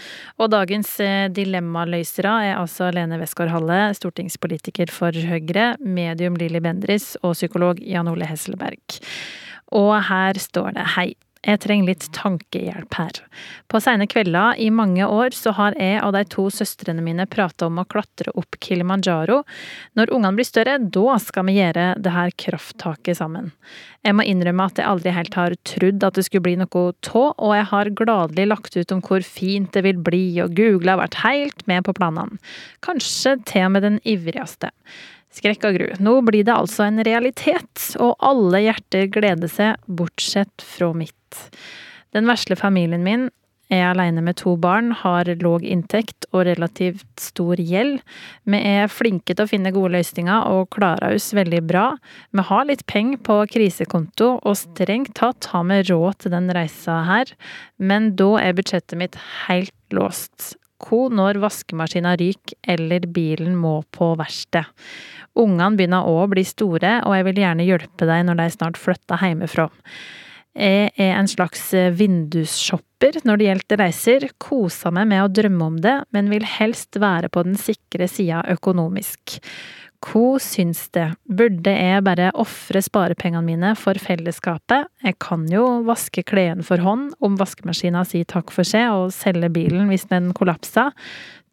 Og dagens eh, dilemmaløsere er altså Lene Westgård-Halle, stortingspolitiker for Høyre, medium Lilly Bendris og psykolog Jan Ole Hesselberg. Og her står det hei. Jeg trenger litt tankehjelp her. På seine kvelder i mange år så har jeg og de to søstrene mine prata om å klatre opp Kilimanjaro. Når ungene blir større, da skal vi gjøre det her krafttaket sammen. Jeg må innrømme at jeg aldri helt har trodd at det skulle bli noe tå, og jeg har gladelig lagt ut om hvor fint det vil bli, og Google har vært helt med på planene. Kanskje til og med den ivrigste. Skrekk og gru. Nå blir det altså en realitet, og alle hjerter gleder seg, bortsett fra mitt. Den vesle familien min er alene med to barn, har låg inntekt og relativt stor gjeld. Vi er flinke til å finne gode løsninger og klarer oss veldig bra. Vi har litt penger på krisekonto, og strengt tatt har vi råd til den reisa her, men da er budsjettet mitt helt låst. Hva når vaskemaskina ryker eller bilen må på verksted? Ungene begynner òg å bli store, og jeg vil gjerne hjelpe deg når de snart flytter hjemmefra. Jeg er en slags vindusshopper når det gjelder reiser, koser meg med å drømme om det, men vil helst være på den sikre sida økonomisk. Hva syns det? Burde jeg bare ofre sparepengene mine for fellesskapet? Jeg kan jo vaske klærne for hånd om vaskemaskina sier takk for seg, og selge bilen hvis den kollapser.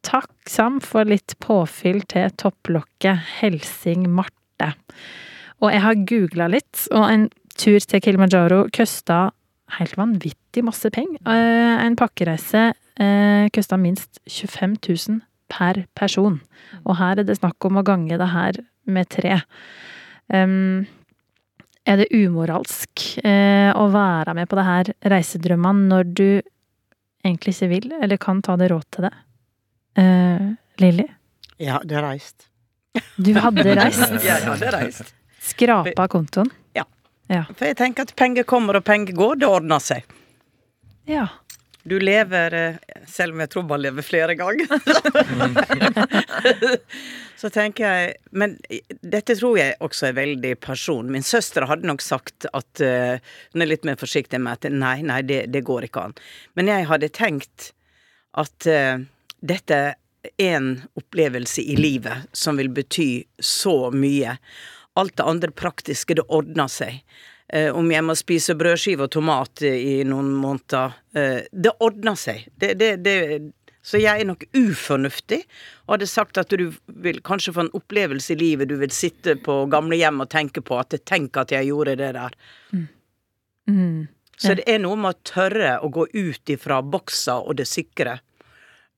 Takksam for litt påfyll til topplokket. Helsing Marte. Og jeg har googla litt, og en tur til Kilimanjaro kosta helt vanvittig masse penger. Eh, En pakkereise eh, kosta minst 25 000 per person. Og her er det snakk om å gange det her med tre. Um, er det umoralsk eh, å være med på det her reisedrømmene når du egentlig ikke vil, eller kan ta det råd til det? Eh, Lilly, du har reist. du hadde (laughs) reist. Jeg hadde reist. Skrapa kontoen. Ja. Ja. For jeg tenker at penger kommer og penger går, det ordner seg. Ja. Du lever, eh, selv om jeg tror man lever flere ganger. (laughs) så tenker jeg Men dette tror jeg også er veldig person. Min søster hadde nok sagt at eh, Hun er litt mer forsiktig med at nei, nei, det, det går ikke an. Men jeg hadde tenkt at uh, dette er en opplevelse i livet som vil bety så mye. Alt det andre praktiske, det ordner seg. Eh, om jeg må spise brødskive og tomat i noen måneder. Eh, det ordner seg. Det, det, det, så jeg er nok ufornuftig og hadde sagt at du vil kanskje få en opplevelse i livet. Du vil sitte på gamlehjem og tenke på at 'tenk at jeg gjorde det der'. Mm. Så det er noe med å tørre å gå ut ifra boksa og det sikre.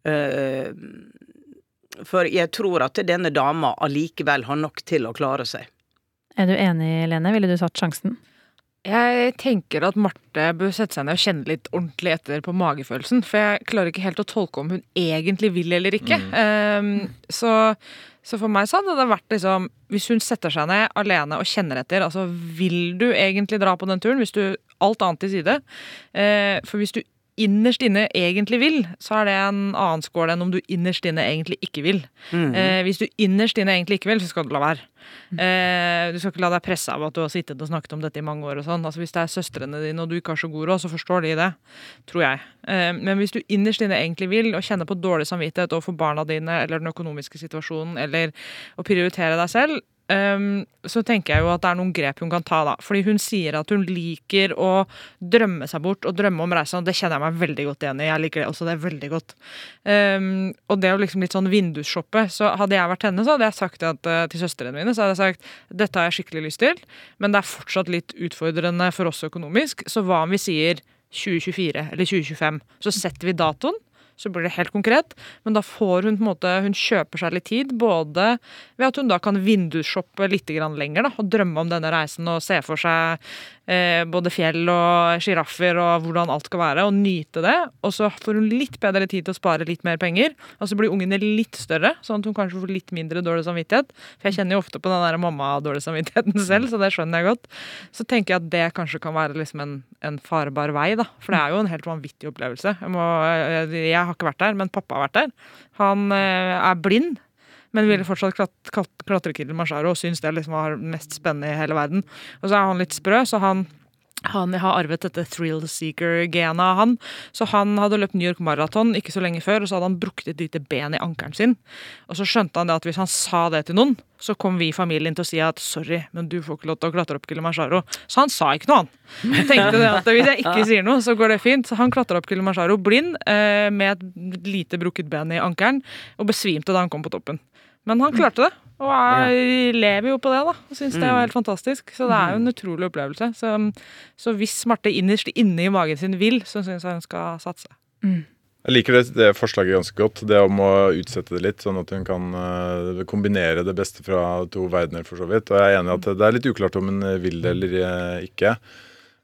Eh, for jeg tror at denne dama allikevel har nok til å klare seg. Er du enig, Lene? Ville du satt sjansen? Jeg tenker at Marte bør sette seg ned og kjenne litt ordentlig etter på magefølelsen. For jeg klarer ikke helt å tolke om hun egentlig vil eller ikke. Um, så, så for meg så hadde det vært liksom Hvis hun setter seg ned alene og kjenner etter, altså vil du egentlig dra på den turen? Hvis du Alt annet til side. Uh, for hvis du innerst inne egentlig vil, så er det en annen skål enn om du innerst inne egentlig ikke vil. Mm. Eh, hvis du innerst inne egentlig ikke vil, så skal du la være. Eh, du skal ikke la deg presse av at du har sittet og snakket om dette i mange år. og sånn. Altså Hvis det er søstrene dine og du ikke har så god råd, så forstår de det. Tror jeg. Eh, men hvis du innerst inne egentlig vil, og kjenner på dårlig samvittighet overfor barna dine eller den økonomiske situasjonen, eller å prioritere deg selv, Um, så tenker jeg jo at det er noen grep hun kan ta, da. Fordi hun sier at hun liker å drømme seg bort og drømme om reisen, og det kjenner jeg meg veldig godt igjen i. Jeg liker det også, det er veldig godt. Um, og det er jo liksom litt sånn vindusshoppe. Så hadde jeg vært henne, så hadde jeg sagt at, uh, til søstrene mine så hadde jeg sagt dette har jeg skikkelig lyst til, men det er fortsatt litt utfordrende for oss økonomisk, så hva om vi sier 2024 eller 2025? Så setter vi datoen så blir det helt konkret. Men da får hun på en måte, hun kjøper seg litt tid, både ved at hun da kan vindusshoppe litt lenger da, og drømme om denne reisen og se for seg både fjell og sjiraffer og hvordan alt skal være, og nyte det. Og så får hun litt bedre tid til å spare litt mer penger. Og så blir ungene litt større, sånn at hun kanskje får litt mindre dårlig samvittighet. For jeg kjenner jo ofte på den der mamma-dårlig samvittigheten (laughs) selv, så det skjønner jeg godt. Så tenker jeg at det kanskje kan være liksom en, en farbar vei, da. For det er jo en helt vanvittig opplevelse. Jeg, må, jeg har ikke vært der, men pappa har vært der. Han eh, er blind. Men ville fortsatt klat, klat, klatre Kilimanjaro og syns det liksom var mest spennende i hele verden. Og så er han litt sprø, så han han har arvet dette thrill seeker-genet av han. Så han hadde løpt New York Marathon ikke så lenge før, og så hadde han brukt et lite ben i ankelen sin. Og så skjønte han det at hvis han sa det til noen, så kom vi i familien til å si at sorry, men du får ikke lov til å klatre opp Kilimanjaro. Så han sa ikke noe, han. Jeg tenkte det at hvis jeg ikke sier noe, så går det fint. Så han klatra opp Kilimanjaro blind eh, med et lite brukket ben i ankelen, og besvimte da han kom på toppen. Men han klarte det. Og jeg lever jo på det, da. Og syns det var helt fantastisk. Så det er jo en utrolig opplevelse. Så, så hvis Marte innerst inne i magen sin vil, så syns jeg hun skal satse. Jeg liker det, det forslaget ganske godt. Det om å utsette det litt, sånn at hun kan eh, kombinere det beste fra to verdener, for så vidt. Og jeg er enig i at det er litt uklart om hun vil det eller eh, ikke.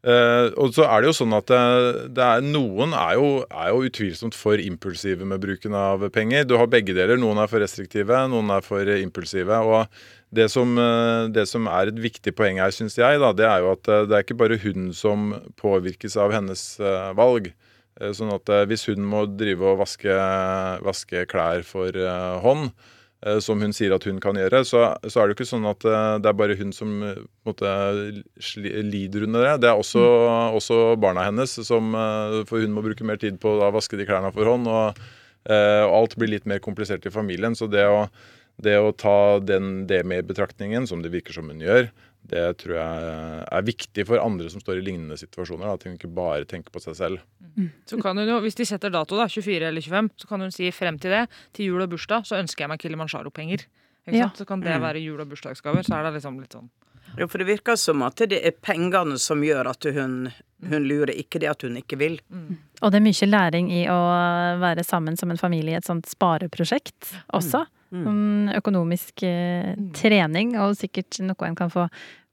Eh, og så er det jo sånn at det, det er, noen er jo, er jo utvilsomt for impulsive med bruken av penger. Du har begge deler. Noen er for restriktive, noen er for impulsive. og det som, eh, det som er et viktig poeng her, syns jeg, da, det er jo at eh, det er ikke bare hun som påvirkes av hennes eh, valg. Eh, Sånn at eh, hvis hun må drive og vaske, vaske klær for eh, hånd, eh, som hun sier at hun kan gjøre, så, så er det jo ikke sånn at eh, det er bare hun som eh, måte, lider under det. Det er også, også barna hennes, som, eh, for hun må bruke mer tid på å vaske de klærne for hånd. Og, eh, og alt blir litt mer komplisert i familien. Så det å, det å ta den, det med i betraktningen, som det virker som hun gjør, det tror jeg er viktig for andre som står i lignende situasjoner. Da, at hun ikke bare tenker på seg selv. Så kan hun jo, Hvis de setter dato, da, 24 eller 25, så kan hun si frem til det, til jul og bursdag, så ønsker jeg meg Kilimanjaro-penger. Ikke Ja. sant? Så kan det Mm. være jul- og bursdagsgaver. Så er det liksom litt sånn Ja, for det virker som at det er pengene som gjør at hun, hun lurer, ikke det at hun ikke vil. Og det er mye læring i å være sammen som en familie i et sånt spareprosjekt også. Mm. Mm, Økonomisk eh, trening, og sikkert noe en kan få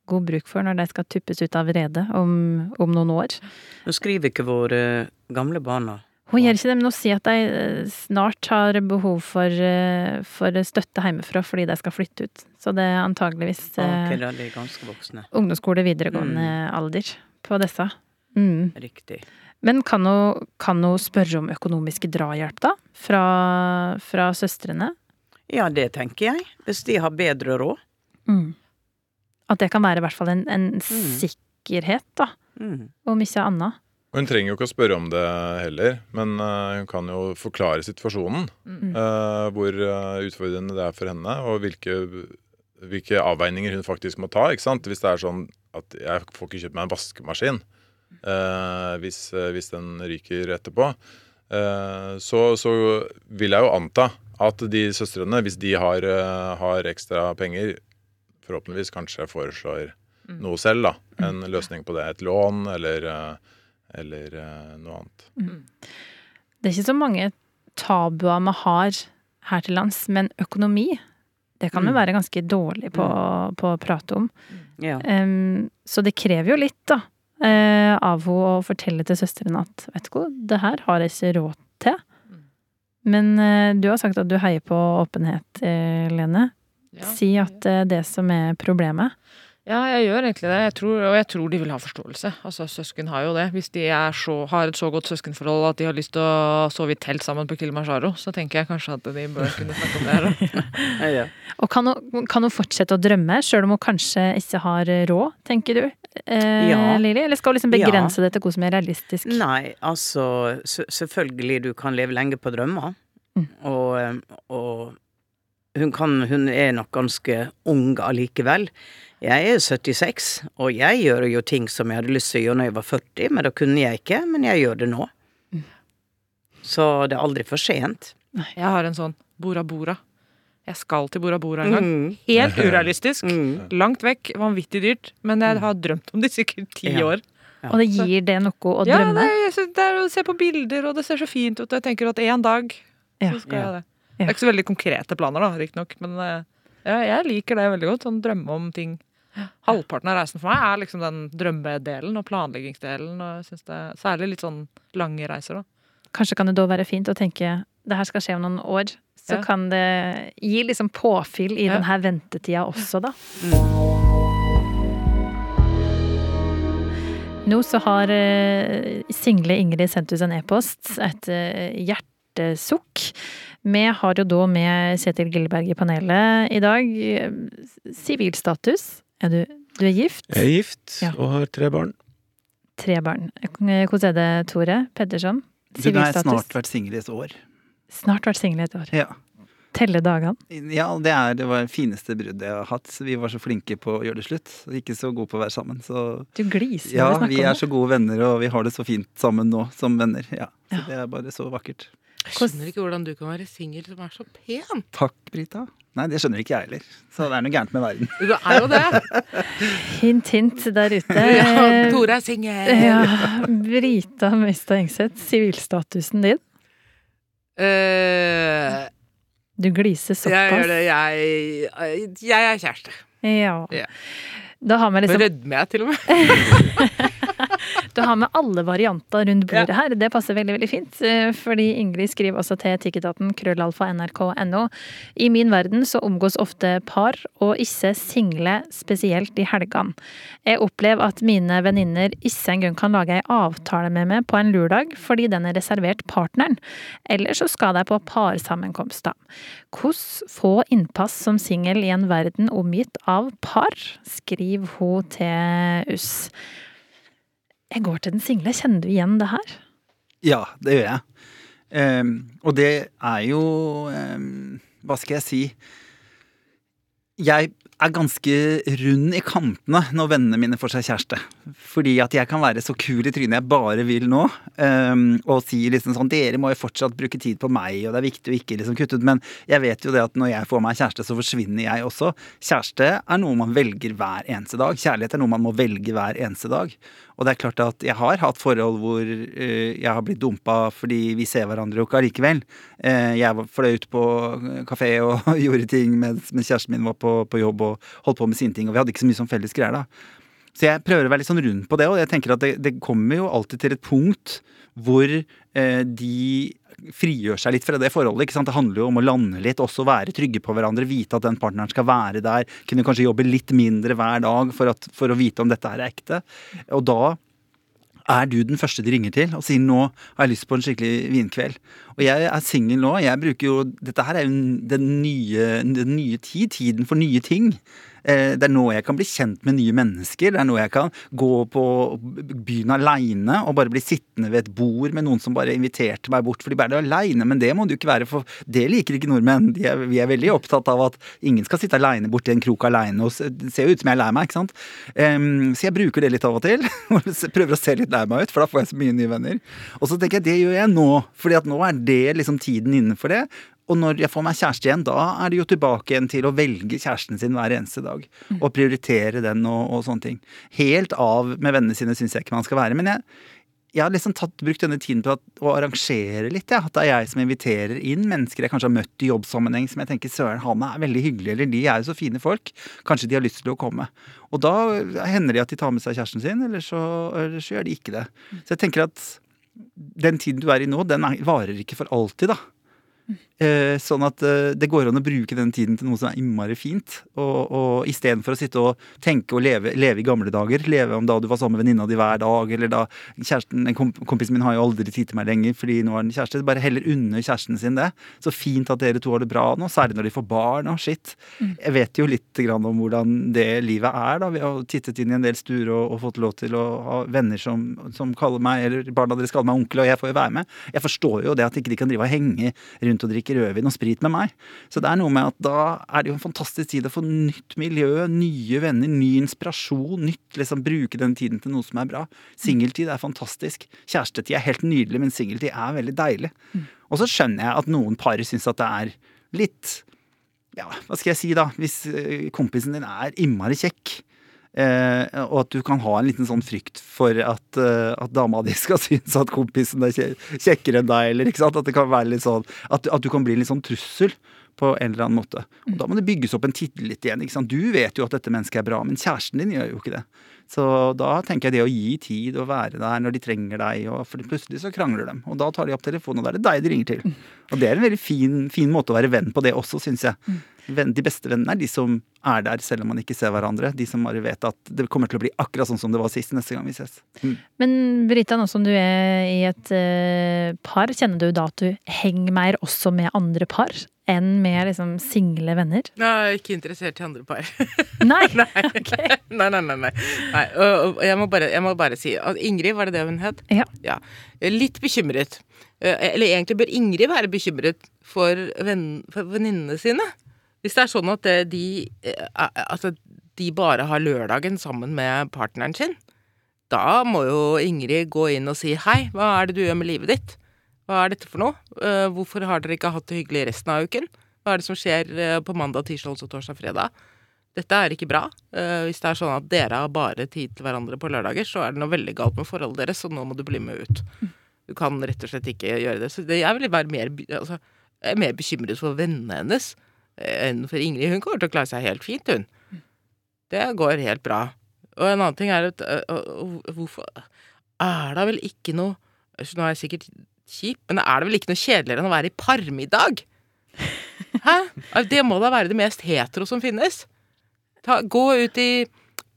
god bruk for når de skal tuppes ut av redet om, om noen år. Nå skriver ikke våre gamle barna. Hun gjør ikke det, men hun sier at de eh, snart har behov for, eh, for støtte hjemmefra fordi de skal flytte ut. Så det er antageligvis okay, er ganske voksne. ungdomsskole, videregående alder på disse. Mm. Riktig. Men kan hun, kan hun spørre om økonomisk drahjelp, da? Fra, fra søstrene? Ja, det tenker jeg. Hvis de har bedre råd. Mm. At det kan være i hvert fall en, en sikkerhet, da. Mm. Om ikke annet. Og Hun trenger jo ikke å spørre om det heller, men eh, hun kan jo forklare situasjonen. Mm. eh, hvor eh, utfordrende det er for henne, og hvilke, hvilke avveininger hun faktisk må ta. Hvis det er sånn at jeg får ikke kjøpt meg en vaskemaskin eh, hvis, hvis den ryker etterpå, eh, så, så vil jeg jo anta at de søstrene, hvis de har, har ekstra penger, forhåpentligvis kanskje foreslår noe selv. da, En løsning på det. Et lån eller, eller eh, noe annet. Det er ikke så mange tabuer vi har her til lands, men økonomi, det kan vi Mm. være ganske dårlig på, på å prate om. Ja. Um, så det krever jo litt, da, eh, av henne å fortelle til søsteren at vet du hva, det her har jeg ikke råd til. Men uh, du har sagt at du heier på åpenhet, Lene. Ja. Si at det er det som er problemet. Ja, jeg gjør egentlig det. Jeg tror, og jeg tror de vil ha forståelse. Altså, Søsken har jo det. Hvis de er så, har et så godt søskenforhold at de har lyst til å sove i telt sammen på Kilimanjaro, så tenker jeg kanskje at de bør kunne snakke om det (laughs) ja. Og kan hun, kan hun fortsette å drømme, sjøl om hun kanskje ikke har råd, tenker du? Eh, Ja. Lili? Eller skal hun liksom Ja. begrense det til hva som er realistisk? Nei, altså Selvfølgelig, du kan leve lenge på drømmer. Og, eh, og hun, kan, hun er nok ganske ung allikevel. Jeg er 76, og jeg gjør jo ting som jeg hadde lyst til å gjøre når jeg var 40, men da kunne jeg ikke. Men jeg gjør det nå. Så det er aldri for sent. Jeg har en sånn Bora Bora. Jeg skal til Bora Bora en gang. Mm. Helt urealistisk. Langt vekk, vanvittig dyrt. Men jeg har drømt om det i sikkert ti Ja. år. Og det gir det noe å Ja, drømme? det, jeg det er å se på bilder, og det ser så fint ut. Og jeg tenker at en dag så skal Ja. jeg det. Det er ikke så veldig konkrete planer, da, riktignok. Men eh, ja, jeg liker det veldig godt. Sånn drømme om ting. Halvparten av reisen for meg er liksom den drømmedelen og planleggingsdelen. Og det er Særlig litt sånn lange reiser, da. Kanskje kan det da være fint å tenke det her skal skje om noen år. Så Ja. kan det gi liksom påfyll i Ja. den her ventetida også, da. Nå så har eh, single Ingrid sendt ut en e-post, et eh, hjertesukk. Vi har jo da med Kjetil Gilleberg i panelet i dag. Sivilstatus. Er du, du er gift? Jeg er gift Ja. og har tre barn. Tre barn. Hvordan er det, Tore Pedersen? Du, nå har jeg snart vært singel i et år. Snart vært singel i et år. Ja. Telle dagene. Ja, det, er, det var det fineste bruddet jeg har hatt. Vi var så flinke på å gjøre det slutt. Ikke så gode på å være sammen. Så Du gliser ja, når du snakker vi er så gode venner, og vi har det så fint sammen nå som venner. Ja, så det er bare så vakkert. Jeg skjønner ikke hvordan du kan være singel som er så pen. Takk, Brita. Nei, det skjønner ikke jeg heller. Så det er noe gærent med verden. Du er jo det. (laughs) Hint, hint der ute. (laughs) Ja, Tore er singel. Ja, Brita Møystad Engseth, sivilstatusen din? Uh, Du gliser jeg gjør såpass. det. Jeg, jeg er kjæreste. Ja. Ja. Da har vi liksom Rødmer jeg til og med. (laughs) Da har med alle varianter rundt bordet her. Det passer veldig veldig fint. eh, Fordi Ingrid skriver også til etikketaten krøllalfa nrk.no. I min verden så omgås ofte par, og ikke single, spesielt i helgene. Jeg opplever at mine venninner ikke engang kan lage ei avtale med meg på en lørdag, fordi den er reservert partneren. Eller så skal de på parsammenkomster. Hvordan få innpass som singel i en verden omgitt av par, skriver hun til oss. Jeg går til den single. Kjenner du igjen det her? Ja, det gjør jeg. Um, og det er jo um, Hva skal jeg si? Jeg er ganske rund i kantene når vennene mine får seg kjæreste. Fordi at jeg kan være så kul i trynet jeg bare vil nå. Um, og si liksom sånn Dere må jo fortsatt bruke tid på meg, og det er viktig å ikke liksom kutte ut. Men jeg vet jo det at når jeg får meg kjæreste, så forsvinner jeg også. Kjæreste er noe man velger hver eneste dag. Kjærlighet er noe man må velge hver eneste dag. Og det er klart at jeg har hatt forhold hvor eh, jeg har blitt dumpa fordi vi ser hverandre jo ikke allikevel. Eh, jeg fløy ut på kafé og (laughs) gjorde ting mens, kjæresten min var på, på jobb og holdt på med sine ting, og vi hadde ikke så mye sånn felles greier da. Så jeg prøver å være litt sånn rund på det, og jeg tenker at det, det kommer jo alltid til et punkt hvor eh, de frigjør seg litt fra det forholdet. Det handler jo om å lande litt, også være trygge på hverandre, vite at den partneren skal være der. Kunne kanskje jobbe litt mindre hver dag for, at, for å vite om dette er ekte. Og da er du den første de ringer til og sier 'nå har jeg lyst på en skikkelig vinkveld'. Og jeg er singel nå. jeg bruker jo, Dette her er jo den nye, den nye tid. Tiden for nye ting. Eh, Det er nå jeg kan bli kjent med nye mennesker. Det er nå jeg kan gå på byen aleine og bare bli sittende ved et bord med noen som bare inviterte meg bort. For de bærer er aleine, men det må du ikke være, for det liker ikke nordmenn. Er, vi er veldig opptatt av at ingen skal sitte aleine borti en krok aleine. Det ser jo ut som jeg er lei meg, ikke sant. Så jeg bruker det litt av og til. (laughs) og Prøver å se litt lei meg ut, for da får jeg så mye nye venner. Og så tenker jeg det gjør jeg nå, fordi at nå er det liksom tiden innenfor det. Og når jeg får meg kjæreste igjen, da er det jo tilbake igjen til å velge kjæresten sin hver eneste dag. Og prioritere den og, og sånne ting. Helt av med vennene sine syns jeg ikke man skal være. Men jeg, jeg har liksom tatt, brukt denne tiden på at, å arrangere litt. Ja. At det er jeg som inviterer inn mennesker jeg kanskje har møtt i jobbsammenheng som jeg tenker søren, han er veldig hyggelig, eller de er jo så fine folk. Kanskje de har lyst til å komme. Og da hender det at de tar med seg kjæresten sin, eller så, eller så gjør de ikke det. Så jeg tenker at den tiden du er i nå, den er, varer ikke for alltid, da. Eh, sånn at eh, det går an å bruke den tiden til noe som er innmari fint. Og, og istedenfor å sitte og tenke og leve, leve i gamle dager. Leve om da du var sammen med venninna di hver dag, eller da kjæresten en komp Kompisen min har jo aldri tid til meg lenger fordi nå er den kjæreste. Bare heller unne kjæresten sin det. Så fint at dere to har det bra nå, særlig når de får barn og shit. Jeg vet jo litt om hvordan det livet er, da. Vi har tittet inn i en del stuer og, og fått lov til å ha venner som, som kaller meg, eller barna deres kaller meg onkel, og jeg får jo være med. Jeg forstår jo det at ikke de kan drive og henge rundt og drikke rødvin og sprit med meg. Så det er noe med at da er det jo en fantastisk tid å få nytt miljø, nye venner, ny inspirasjon, nytt liksom bruke den tiden til noe som er bra. Singeltid er fantastisk. Kjærestetid er helt nydelig, men singeltid er veldig deilig. Og så skjønner jeg at noen par syns at det er litt ja, hva skal jeg si da, hvis eh, kompisen din er innmari kjekk, eh, og at du kan ha en liten sånn frykt for at, eh, at dama di (laughs) skal synes at kompisen er kjekkere enn deg, eller ikke sant, at det kan være litt sånn, at, at du kan bli en litt sånn trussel på en eller annen måte. Og da må det bygges opp en tillit igjen. ikke sant? Du vet jo at dette mennesket er bra, men kjæresten din gjør jo ikke det. Så da tenker jeg det å gi tid og være der når de trenger deg, og for plutselig så krangler de. Og da tar de opp telefonen, og da er det deg de ringer til. Og det er en veldig fin, fin måte å være venn på det også, syns jeg. De beste vennene er de som er der selv om man ikke ser hverandre. De som bare vet at det kommer til å bli akkurat sånn som det var sist neste gang vi ses. Mm. Men Brita, nå som du er i et uh, par, kjenner du da at du henger mer også med andre par enn med liksom single venner? Jeg er ikke interessert i andre par. (laughs) (laughs) Nei? nei. nei, nei, nei, nei. Nei. Jeg, må bare, jeg må bare si Ingrid, var det det hun het? Ja. Er Litt bekymret. Eh, Eller egentlig bør Ingrid være bekymret for, ven, for venninnene sine. Hvis det er sånn at eh, de, altså, de bare har lørdagen sammen med partneren sin, da må jo Ingrid gå inn og si hei, hva er det du gjør med livet ditt? Hva er dette for noe? Hvorfor har dere ikke hatt det hyggelig resten av uken? Hva er det som skjer på mandag, tirsdag, onsdag, torsdag, fredag? Dette er ikke bra. Eh, Hvis det er sånn at dere har bare tid til hverandre på lørdager, så er det noe veldig galt med forholdet deres, så nå må du bli med ut. Du kan rett og slett ikke gjøre det. Så jeg vil være mer, altså, jeg er mer bekymret for vennene hennes eh, enn for Ingrid. Hun kommer til å klare seg helt fint, hun. Det går helt bra. Og en annen ting er at øh, Hvorfor er det vel ikke noe Nå er jeg sikkert kjip, men er det vel ikke noe kjedeligere enn å være i parmiddag? Hæ? Det må da være det mest hetero som finnes. Ta, gå ut i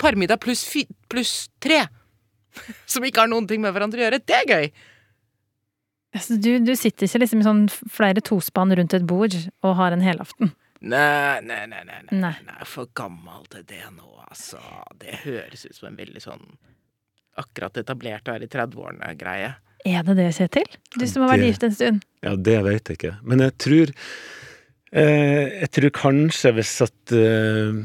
parmiddag pluss plus tre. (laughs) Som ikke har noen ting med hverandre å gjøre. Det er gøy! Altså, du, du sitter ikke liksom i sånn flere tospann rundt et bord og har en helaften? Nei, nei, nei, nei, nei, Nei. nei, for gammel til det nå, altså. Det høres ut som en veldig sånn akkurat etablert og er i 30-årene-greie. Er det det, Kjetil? Du som har vært gift en stund. Ja, det vet jeg ikke. Men jeg tror eh, Jeg tror kanskje hvis at eh,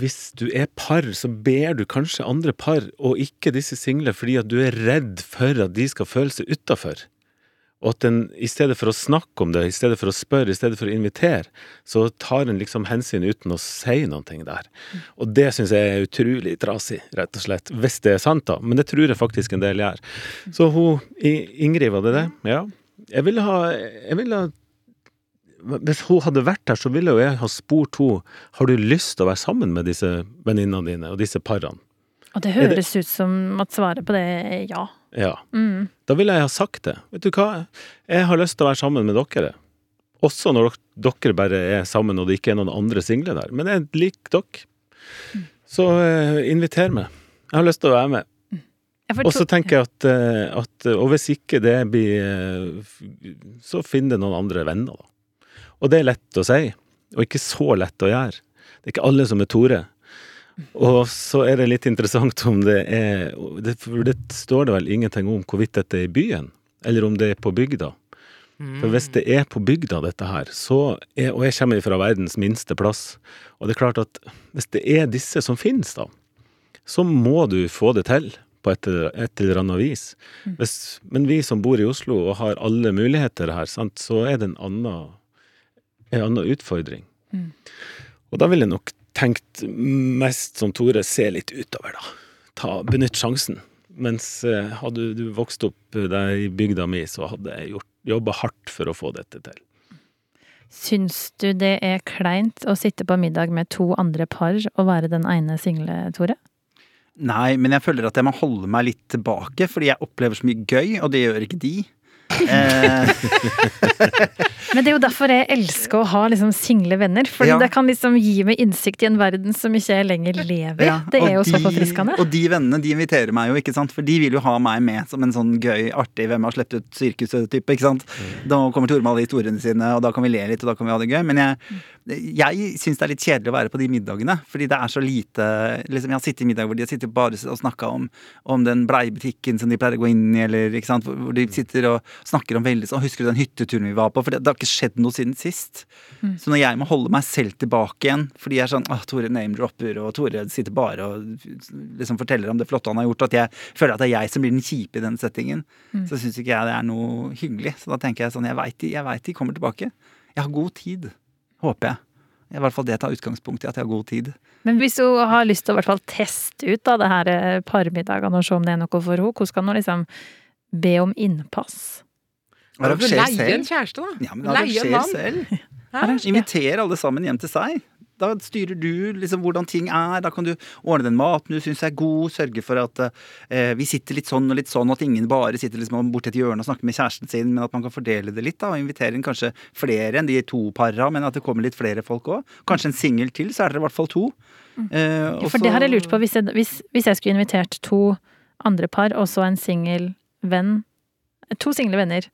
Hvis du er par, så ber du kanskje andre par, og ikke disse single, fordi at du er redd for at de skal føle seg utafor. Og at en, i stedet for å snakke om det, i stedet for å spørre, i stedet for å invitere, så tar en liksom hensyn uten å si noe der. Og det syns jeg er utrolig trasig, rett og slett. Hvis det er sant, da. Men det tror jeg faktisk en del gjør. Så hun Ingrid, var det det? Ja. Jeg ville ha, jeg ville ha Hvis hun hadde vært her, så ville jo jeg ha spurt henne Har du lyst til å være sammen med disse venninnene dine og disse parene. Og det høres det- ut som at svaret på det er ja. Ja. Mm. Da ville jeg ha sagt det. Vet du hva, jeg har lyst til å være sammen med dere. Også når dere bare er sammen og det ikke er noen andre single der. Men jeg liker dere. Så eh, inviter meg. Jeg har lyst til å være med. Og så tenker jeg at, eh, at Og hvis ikke det blir eh, Så finn deg noen andre venner, da. Og det er lett å si, og ikke så lett å gjøre. Det er ikke alle som er Tore. Og så er det litt interessant om det er det, For det står det vel ingenting om hvorvidt dette er i byen, eller om det er på bygda. For hvis det er på bygda, dette her, så er, og jeg kommer fra verdens minste plass, og det er klart at hvis det er disse som finnes, da, så må du få det til på et, et eller annet vis. Hvis, men vi som bor i Oslo og har alle muligheter her, sant, så er det en annen, en annen utfordring. Mm. Og da ville jeg nok tenkt mest som Tore, se litt utover, da. Ta, benytt sjansen. Mens eh, hadde du vokst opp eh, der i bygda mi, så hadde jeg gjort, jobba hardt for å få dette til. Syns du det er kleint å sitte på middag med to andre par og være den ene single, Tore? Nei, men jeg føler at jeg må holde meg litt tilbake, fordi jeg opplever så mye gøy, og det gjør ikke de. Eh, (laughs) Men det er jo derfor jeg elsker å ha liksom single venner. For Ja. det kan liksom gi meg innsikt i en verden som ikke jeg lenger lever i. ja, det er og jo så de- forfriskende. Og de vennene de inviterer meg jo, ikke sant? for de vil jo ha meg med som en sånn gøy, artig Hvem har sluppet ut sirkuset-type. ikke sant? Da kommer Tore med alle historiene sine, og da kan vi le litt, og da kan vi ha det gøy. Men jeg, jeg syns det er litt kjedelig å være på de middagene, fordi det er så lite liksom Jeg har sittet i middag hvor de har sittet bare og snakka om, om den bleiebutikken som de pleier å gå inn i, eller ikke sant, hvor de sitter og snakker om veldig sånn Husker du den hytteturen vi var på? For det, det har ikke skjedd noe siden sist. Mm. Så når jeg må holde meg selv tilbake igjen, fordi jeg er sånn ah, Tore name-dropper, og Tore sitter bare og liksom forteller om det flotte han har gjort, at jeg føler at det er jeg som blir den kjipe i den settingen, Mm. så syns ikke jeg det er noe hyggelig. Så da tenker jeg sånn Jeg veit de, jeg vet de kommer tilbake. Jeg har god tid. Håper jeg. I hvert fall det tar utgangspunkt i at jeg har god tid. Men hvis hun har lyst til å i hvert fall teste ut da, det her eh, parmiddagene og se om det er noe for henne, hvordan kan hun liksom be om innpass? Arranger Leie selv. en kjæreste, da. Ja, men Leie en mann. selv. (laughs) Inviter alle sammen hjem til seg. Da styrer du liksom hvordan ting er. Da kan du ordne den maten du syns er god. Sørge for at eh, vi sitter litt sånn og litt sånn, at ingen bare sitter liksom borti et hjørne og snakker med kjæresten sin, men at man kan fordele det litt. da, Og invitere inn kanskje flere enn de to para, men at det kommer litt flere folk òg. Kanskje en singel til, så er dere i hvert fall to. Eh, og For det har jeg lurt på, hvis jeg, hvis, hvis jeg skulle invitert to andre par, og så en singel venn To single venner,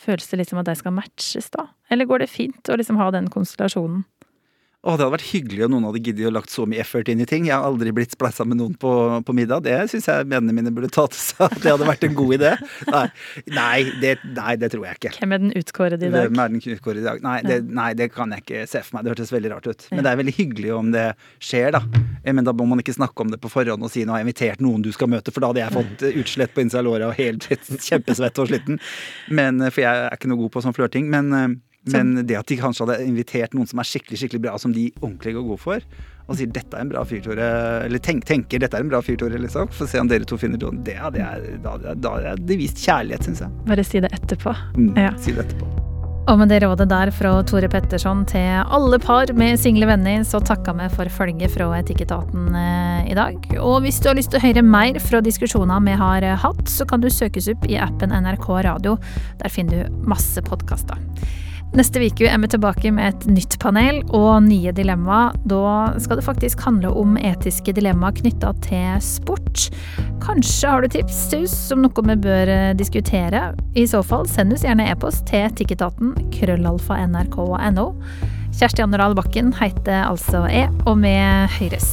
føles det litt som at de skal matches da? Eller går det fint å liksom ha den konstellasjonen? Å, det hadde vært hyggelig om noen hadde giddet å lagt så mye effort inn i ting. Jeg har aldri blitt spleisa med noen på, på middag. Det syns jeg vennene mine burde ta til seg. Det hadde vært en god idé. Nei, nei, det, nei, det tror jeg ikke. Hvem er den utkårede i dag? Hvem er den utkårede i dag? Nei det, nei, det kan jeg ikke se for meg. Det hørtes veldig rart ut. Men det er veldig hyggelig om det skjer, da. Eh, Men da må man ikke snakke om det på forhånd og si 'nå har jeg invitert noen du skal møte', for da hadde jeg fått eh, utslett på innsida av låret og helt (laughs) kjempesvett og sliten. Men, eh, for jeg er ikke noe god på sånn flørting. Men, men det at de kanskje hadde invitert noen som er skikkelig skikkelig bra, som de ordentlig går god for, og sier 'dette er en bra fyr, Tore', eller tenk, tenker 'dette er en bra fyr, Tore', liksom, for å se om dere to finner det, det, hadde jeg- da da de vist kjærlighet, syns jeg. Bare si det etterpå. Mm, Ja. Si det etterpå. Og med det rådet der fra Tore Petterson til alle par med single venner, så takker vi for følget fra Etikketaten eh, i dag. Og hvis du har lyst til å høre mer fra diskusjoner vi har eh, hatt, så kan du søkes opp i appen NRK Radio. Der finner du masse podkaster. Neste uke er vi tilbake med et nytt panel og nye dilemmaer. Da skal det faktisk handle om etiske dilemmaer knytta til sport. Kanskje har du tips oss om noe vi bør eh, diskutere? I så fall, send oss gjerne e-post til etikketaten krøllalfa nrk.no. Kjersti Anderdal Bakken heter altså E, og vi høres.